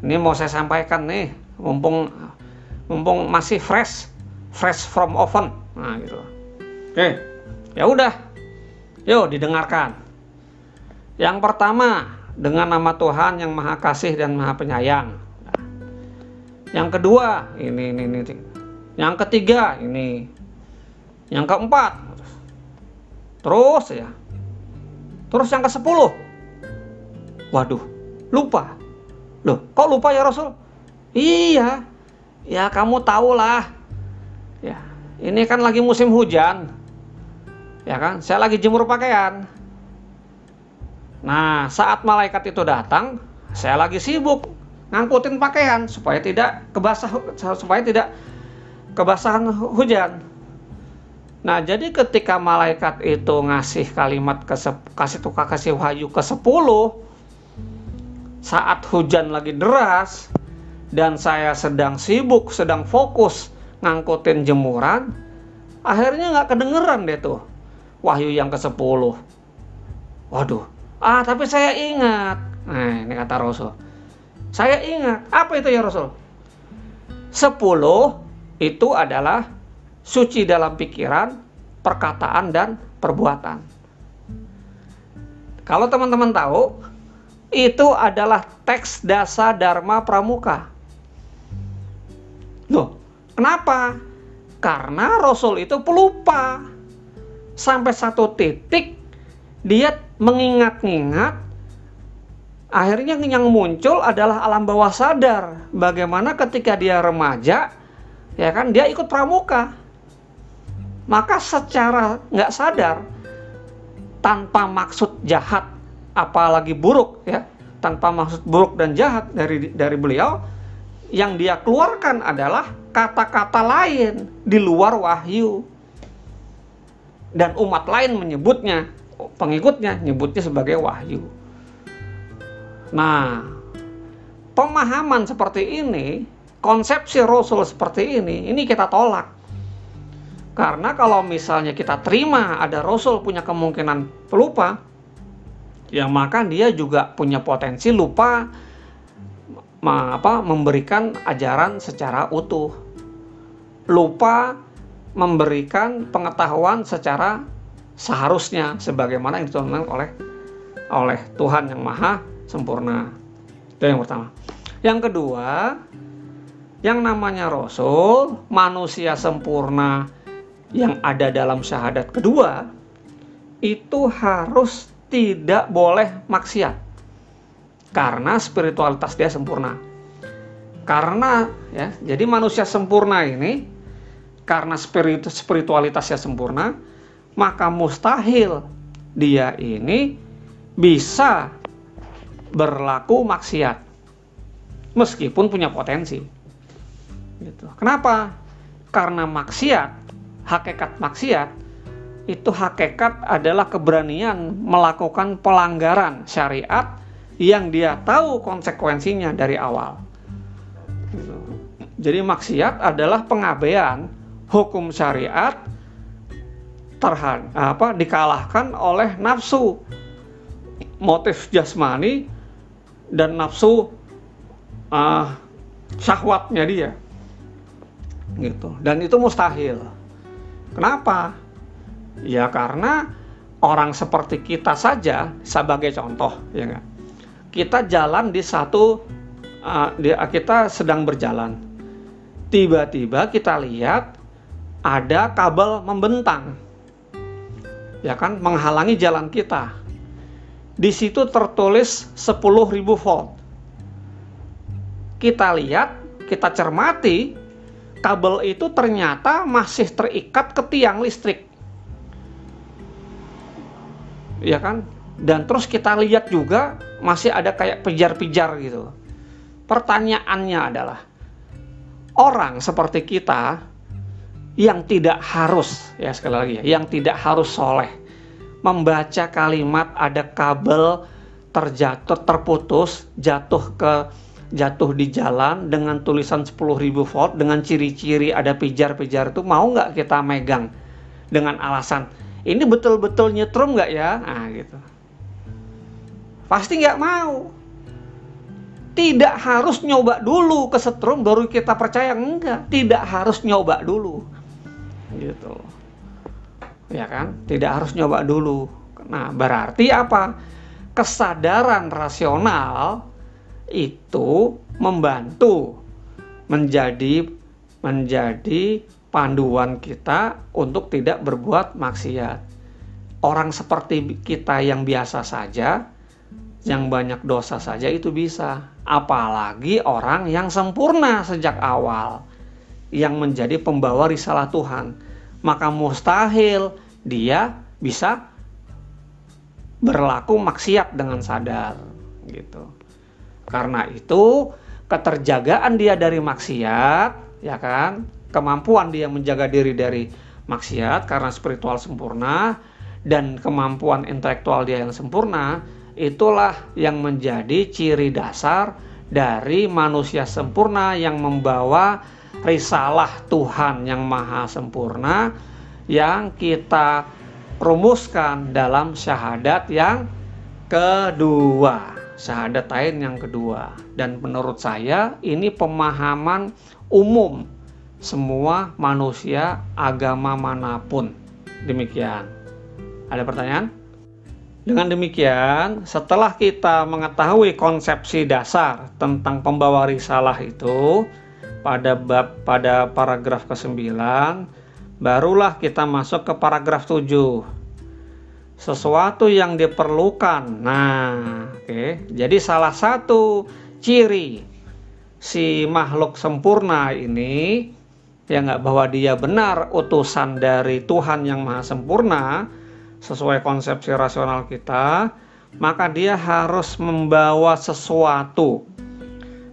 Ini mau saya sampaikan nih mumpung mumpung masih fresh fresh from oven. Nah gitu. Oke. Ya udah. Yuk didengarkan. Yang pertama dengan nama Tuhan yang maha kasih dan maha penyayang. Yang kedua ini ini ini. Yang ketiga ini. Yang keempat Terus ya. Terus yang ke-10. Waduh, lupa. Loh, kok lupa ya Rasul? Iya. Ya kamu tahulah. Ya, ini kan lagi musim hujan. Ya kan? Saya lagi jemur pakaian. Nah, saat malaikat itu datang, saya lagi sibuk ngangkutin pakaian supaya tidak kebasah supaya tidak kebasahan hujan. Nah, jadi ketika malaikat itu ngasih kalimat ke kasih tukar kasih wahyu ke 10 saat hujan lagi deras dan saya sedang sibuk, sedang fokus ngangkutin jemuran, akhirnya nggak kedengeran deh tuh wahyu yang ke 10. Waduh, ah tapi saya ingat. Nah, ini kata Rasul. Saya ingat, apa itu ya Rasul? 10 itu adalah suci dalam pikiran, perkataan, dan perbuatan. Kalau teman-teman tahu, itu adalah teks dasa Dharma Pramuka. Loh, Kenapa? Karena Rasul itu pelupa. Sampai satu titik dia mengingat-ingat akhirnya yang muncul adalah alam bawah sadar. Bagaimana ketika dia remaja, ya kan dia ikut pramuka. Maka secara nggak sadar, tanpa maksud jahat, apalagi buruk ya, tanpa maksud buruk dan jahat dari dari beliau, yang dia keluarkan adalah kata-kata lain di luar wahyu. Dan umat lain menyebutnya, pengikutnya nyebutnya sebagai wahyu. Nah, pemahaman seperti ini, konsepsi Rasul seperti ini, ini kita tolak. Karena kalau misalnya kita terima ada Rasul punya kemungkinan pelupa, ya maka dia juga punya potensi lupa apa memberikan ajaran secara utuh. Lupa memberikan pengetahuan secara seharusnya sebagaimana yang ditonton oleh oleh Tuhan yang Maha sempurna. Itu yang pertama. Yang kedua, yang namanya Rasul, manusia sempurna yang ada dalam syahadat kedua, itu harus tidak boleh maksiat. Karena spiritualitas dia sempurna. Karena ya, jadi manusia sempurna ini karena spiritualitasnya sempurna, maka mustahil dia ini bisa berlaku maksiat meskipun punya potensi. Gitu. Kenapa? Karena maksiat, hakikat maksiat itu hakikat adalah keberanian melakukan pelanggaran syariat yang dia tahu konsekuensinya dari awal. Jadi maksiat adalah pengabaian hukum syariat terhadap apa dikalahkan oleh nafsu. Motif jasmani dan nafsu uh, syahwatnya dia. Gitu. Dan itu mustahil kenapa? Ya karena orang seperti kita saja sebagai contoh ya enggak kita jalan di satu uh, kita sedang berjalan. Tiba-tiba kita lihat ada kabel membentang. Ya kan? Menghalangi jalan kita. Di situ tertulis 10.000 volt. Kita lihat, kita cermati, kabel itu ternyata masih terikat ke tiang listrik. Ya kan? Dan terus kita lihat juga masih ada kayak pijar-pijar gitu. Pertanyaannya adalah, orang seperti kita yang tidak harus, ya sekali lagi ya, yang tidak harus soleh, membaca kalimat ada kabel terjatuh terputus jatuh ke jatuh di jalan dengan tulisan 10.000 volt dengan ciri-ciri ada pijar-pijar itu mau nggak kita megang dengan alasan ini betul-betul nyetrum nggak ya nah gitu pasti nggak mau tidak harus nyoba dulu ke setrum baru kita percaya enggak tidak harus nyoba dulu gitu ya kan? Tidak harus nyoba dulu. Nah, berarti apa? Kesadaran rasional itu membantu menjadi menjadi panduan kita untuk tidak berbuat maksiat. Orang seperti kita yang biasa saja, yang banyak dosa saja itu bisa. Apalagi orang yang sempurna sejak awal, yang menjadi pembawa risalah Tuhan maka mustahil dia bisa berlaku maksiat dengan sadar gitu. Karena itu keterjagaan dia dari maksiat, ya kan? Kemampuan dia menjaga diri dari maksiat karena spiritual sempurna dan kemampuan intelektual dia yang sempurna, itulah yang menjadi ciri dasar dari manusia sempurna yang membawa risalah Tuhan yang maha sempurna yang kita rumuskan dalam syahadat yang kedua syahadat lain yang kedua. Dan menurut saya ini pemahaman umum semua manusia agama mana pun. Demikian. Ada pertanyaan? Dengan demikian setelah kita mengetahui konsepsi dasar tentang pembawa risalah itu pada bab pada paragraf ke-9 barulah kita masuk ke paragraf 7 sesuatu yang diperlukan nah oke okay. jadi salah satu ciri si makhluk sempurna ini ya nggak bahwa dia benar utusan dari Tuhan yang maha sempurna sesuai konsepsi rasional kita maka dia harus membawa sesuatu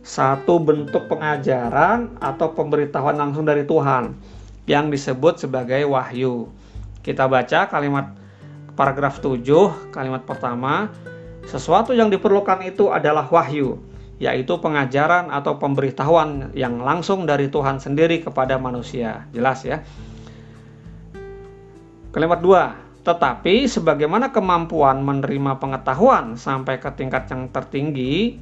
satu bentuk pengajaran atau pemberitahuan langsung dari Tuhan yang disebut sebagai wahyu. Kita baca kalimat paragraf 7, kalimat pertama, sesuatu yang diperlukan itu adalah wahyu, yaitu pengajaran atau pemberitahuan yang langsung dari Tuhan sendiri kepada manusia. Jelas ya. Kalimat 2, tetapi sebagaimana kemampuan menerima pengetahuan sampai ke tingkat yang tertinggi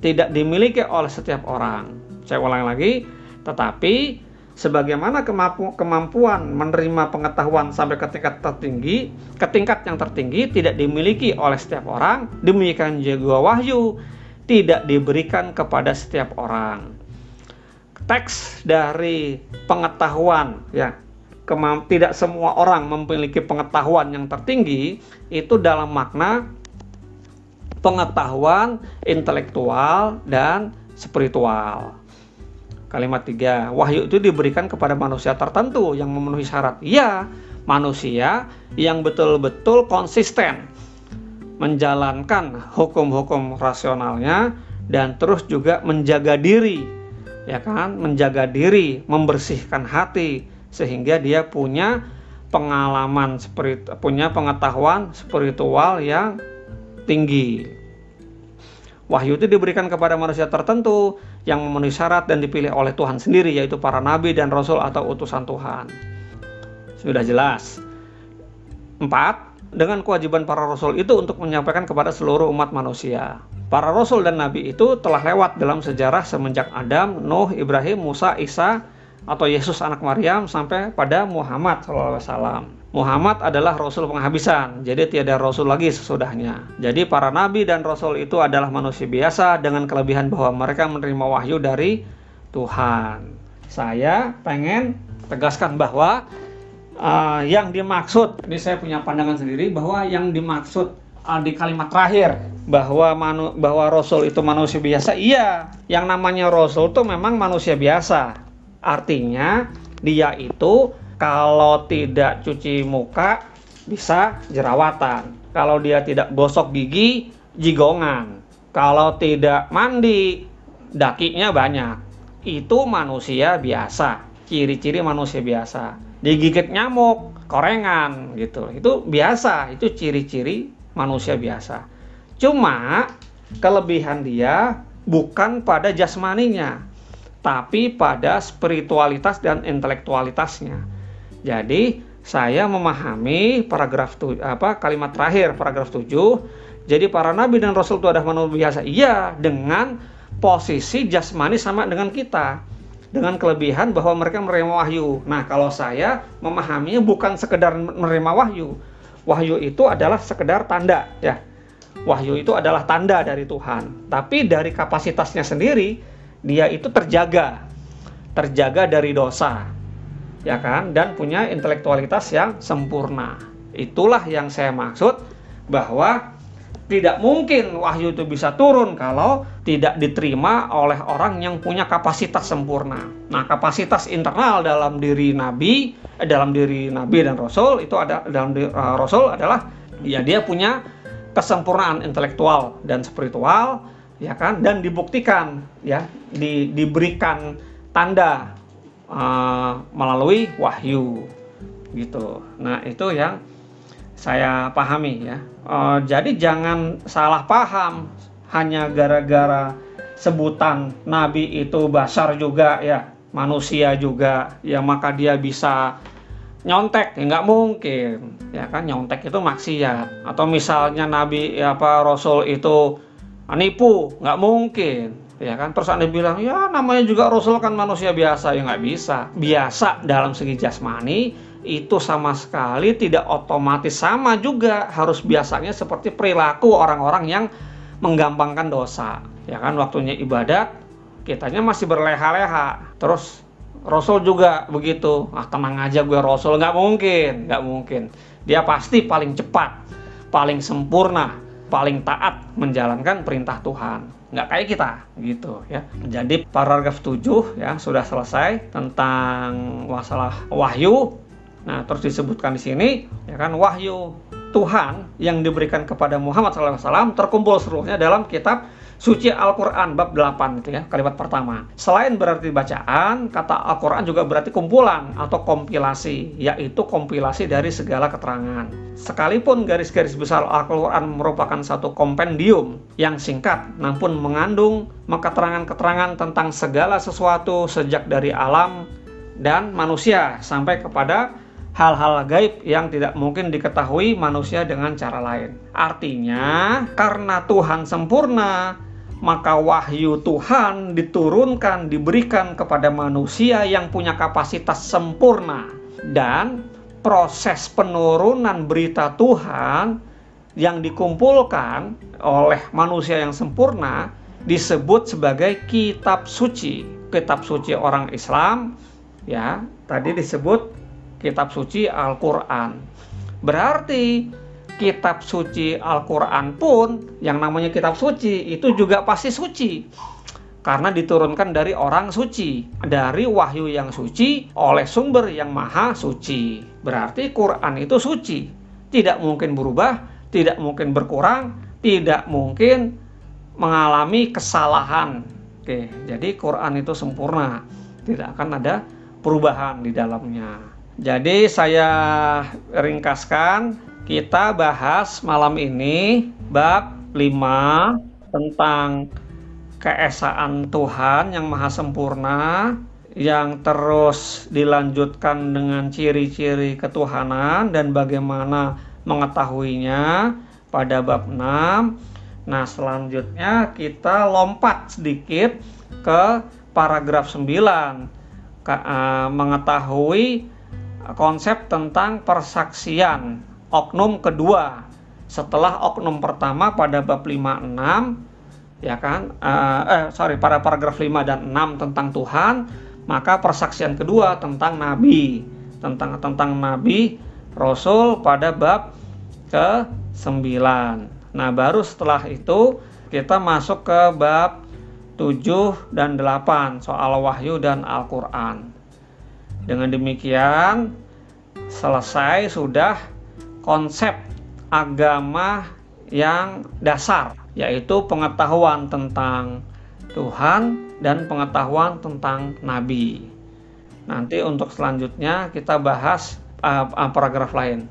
tidak dimiliki oleh setiap orang. Saya ulang lagi, tetapi sebagaimana kemampu, kemampuan menerima pengetahuan sampai ke tingkat tertinggi, ke tingkat yang tertinggi tidak dimiliki oleh setiap orang, demikian juga wahyu tidak diberikan kepada setiap orang. Teks dari pengetahuan ya tidak semua orang memiliki pengetahuan yang tertinggi itu dalam makna pengetahuan intelektual dan spiritual. Kalimat tiga, wahyu itu diberikan kepada manusia tertentu yang memenuhi syarat. Ya, manusia yang betul-betul konsisten menjalankan hukum-hukum rasionalnya dan terus juga menjaga diri, ya kan? Menjaga diri, membersihkan hati sehingga dia punya pengalaman punya pengetahuan spiritual yang tinggi. Wahyu itu diberikan kepada manusia tertentu yang memenuhi syarat dan dipilih oleh Tuhan sendiri, yaitu para nabi dan rasul atau utusan Tuhan. Sudah jelas. Empat, dengan kewajiban para rasul itu untuk menyampaikan kepada seluruh umat manusia. Para rasul dan nabi itu telah lewat dalam sejarah semenjak Adam, Nuh, Ibrahim, Musa, Isa, atau Yesus anak Maryam sampai pada Muhammad SAW. Muhammad adalah rasul penghabisan, jadi tiada rasul lagi sesudahnya. Jadi para nabi dan rasul itu adalah manusia biasa dengan kelebihan bahwa mereka menerima wahyu dari Tuhan. Saya pengen tegaskan bahwa uh, yang dimaksud, ini saya punya pandangan sendiri bahwa yang dimaksud uh, di kalimat terakhir bahwa manu, bahwa rasul itu manusia biasa, iya, yang namanya rasul itu memang manusia biasa. Artinya dia itu kalau tidak cuci muka bisa jerawatan. Kalau dia tidak gosok gigi, jigongan. Kalau tidak mandi, dakinya banyak. Itu manusia biasa, ciri-ciri manusia biasa. Digigit nyamuk, korengan gitu. Itu biasa, itu ciri-ciri manusia biasa. Cuma kelebihan dia bukan pada jasmaninya, tapi pada spiritualitas dan intelektualitasnya. Jadi saya memahami paragraf tu, apa kalimat terakhir paragraf 7. Jadi para nabi dan rasul itu adalah manusia biasa. Iya, dengan posisi jasmani sama dengan kita. Dengan kelebihan bahwa mereka menerima wahyu. Nah, kalau saya memahaminya bukan sekedar menerima wahyu. Wahyu itu adalah sekedar tanda, ya. Wahyu itu adalah tanda dari Tuhan. Tapi dari kapasitasnya sendiri, dia itu terjaga. Terjaga dari dosa ya kan dan punya intelektualitas yang sempurna. Itulah yang saya maksud bahwa tidak mungkin wahyu itu bisa turun kalau tidak diterima oleh orang yang punya kapasitas sempurna. Nah, kapasitas internal dalam diri nabi, eh, dalam diri nabi dan rasul itu ada dalam diri, uh, rasul adalah ya dia punya kesempurnaan intelektual dan spiritual ya kan dan dibuktikan ya di, diberikan tanda uh, melalui wahyu gitu. Nah itu yang saya pahami ya. Uh, jadi jangan salah paham hanya gara-gara sebutan nabi itu basar juga ya manusia juga ya maka dia bisa nyontek ya nggak mungkin ya kan nyontek itu maksiat atau misalnya nabi ya apa rasul itu nipu nggak mungkin ya kan? Terus anda bilang ya namanya juga Rasul kan manusia biasa. Ya nggak bisa. Biasa dalam segi jasmani itu sama sekali tidak otomatis sama juga. Harus biasanya seperti perilaku orang-orang yang menggampangkan dosa. Ya kan? Waktunya ibadat kitanya masih berleha-leha. Terus Rasul juga begitu. Ah tenang aja gue Rasul. Nggak mungkin, nggak mungkin. Dia pasti paling cepat, paling sempurna, paling taat menjalankan perintah Tuhan nggak kayak kita gitu ya. Jadi paragraf 7 ya sudah selesai tentang masalah wahyu. Nah, terus disebutkan di sini ya kan wahyu Tuhan yang diberikan kepada Muhammad SAW terkumpul seluruhnya dalam kitab suci Al-Quran bab 8 itu ya kalimat pertama selain berarti bacaan kata Al-Quran juga berarti kumpulan atau kompilasi yaitu kompilasi dari segala keterangan sekalipun garis-garis besar Al-Quran merupakan satu kompendium yang singkat namun mengandung keterangan-keterangan tentang segala sesuatu sejak dari alam dan manusia sampai kepada hal-hal gaib yang tidak mungkin diketahui manusia dengan cara lain. Artinya, karena Tuhan sempurna, maka wahyu Tuhan diturunkan, diberikan kepada manusia yang punya kapasitas sempurna, dan proses penurunan berita Tuhan yang dikumpulkan oleh manusia yang sempurna disebut sebagai kitab suci. Kitab suci orang Islam, ya, tadi disebut kitab suci Al-Quran. Berarti kitab suci Al-Quran pun yang namanya kitab suci itu juga pasti suci. Karena diturunkan dari orang suci dari wahyu yang suci oleh sumber yang maha suci. Berarti Quran itu suci. Tidak mungkin berubah tidak mungkin berkurang tidak mungkin mengalami kesalahan. Oke jadi Quran itu sempurna. Tidak akan ada perubahan di dalamnya. Jadi saya ringkaskan kita bahas malam ini bab 5 tentang keesaan Tuhan yang maha sempurna yang terus dilanjutkan dengan ciri-ciri ketuhanan dan bagaimana mengetahuinya pada bab 6. Nah, selanjutnya kita lompat sedikit ke paragraf 9 ke, uh, mengetahui konsep tentang persaksian oknum kedua. Setelah oknum pertama pada bab 56 ya kan? Uh, eh sorry pada paragraf 5 dan 6 tentang Tuhan maka persaksian kedua tentang nabi tentang tentang nabi rasul pada bab ke 9 nah baru setelah itu kita masuk ke bab 7 dan 8 soal wahyu dan Al-Qur'an. Dengan demikian selesai sudah konsep agama yang dasar, yaitu pengetahuan tentang Tuhan dan pengetahuan tentang Nabi. Nanti untuk selanjutnya kita bahas uh, paragraf lain.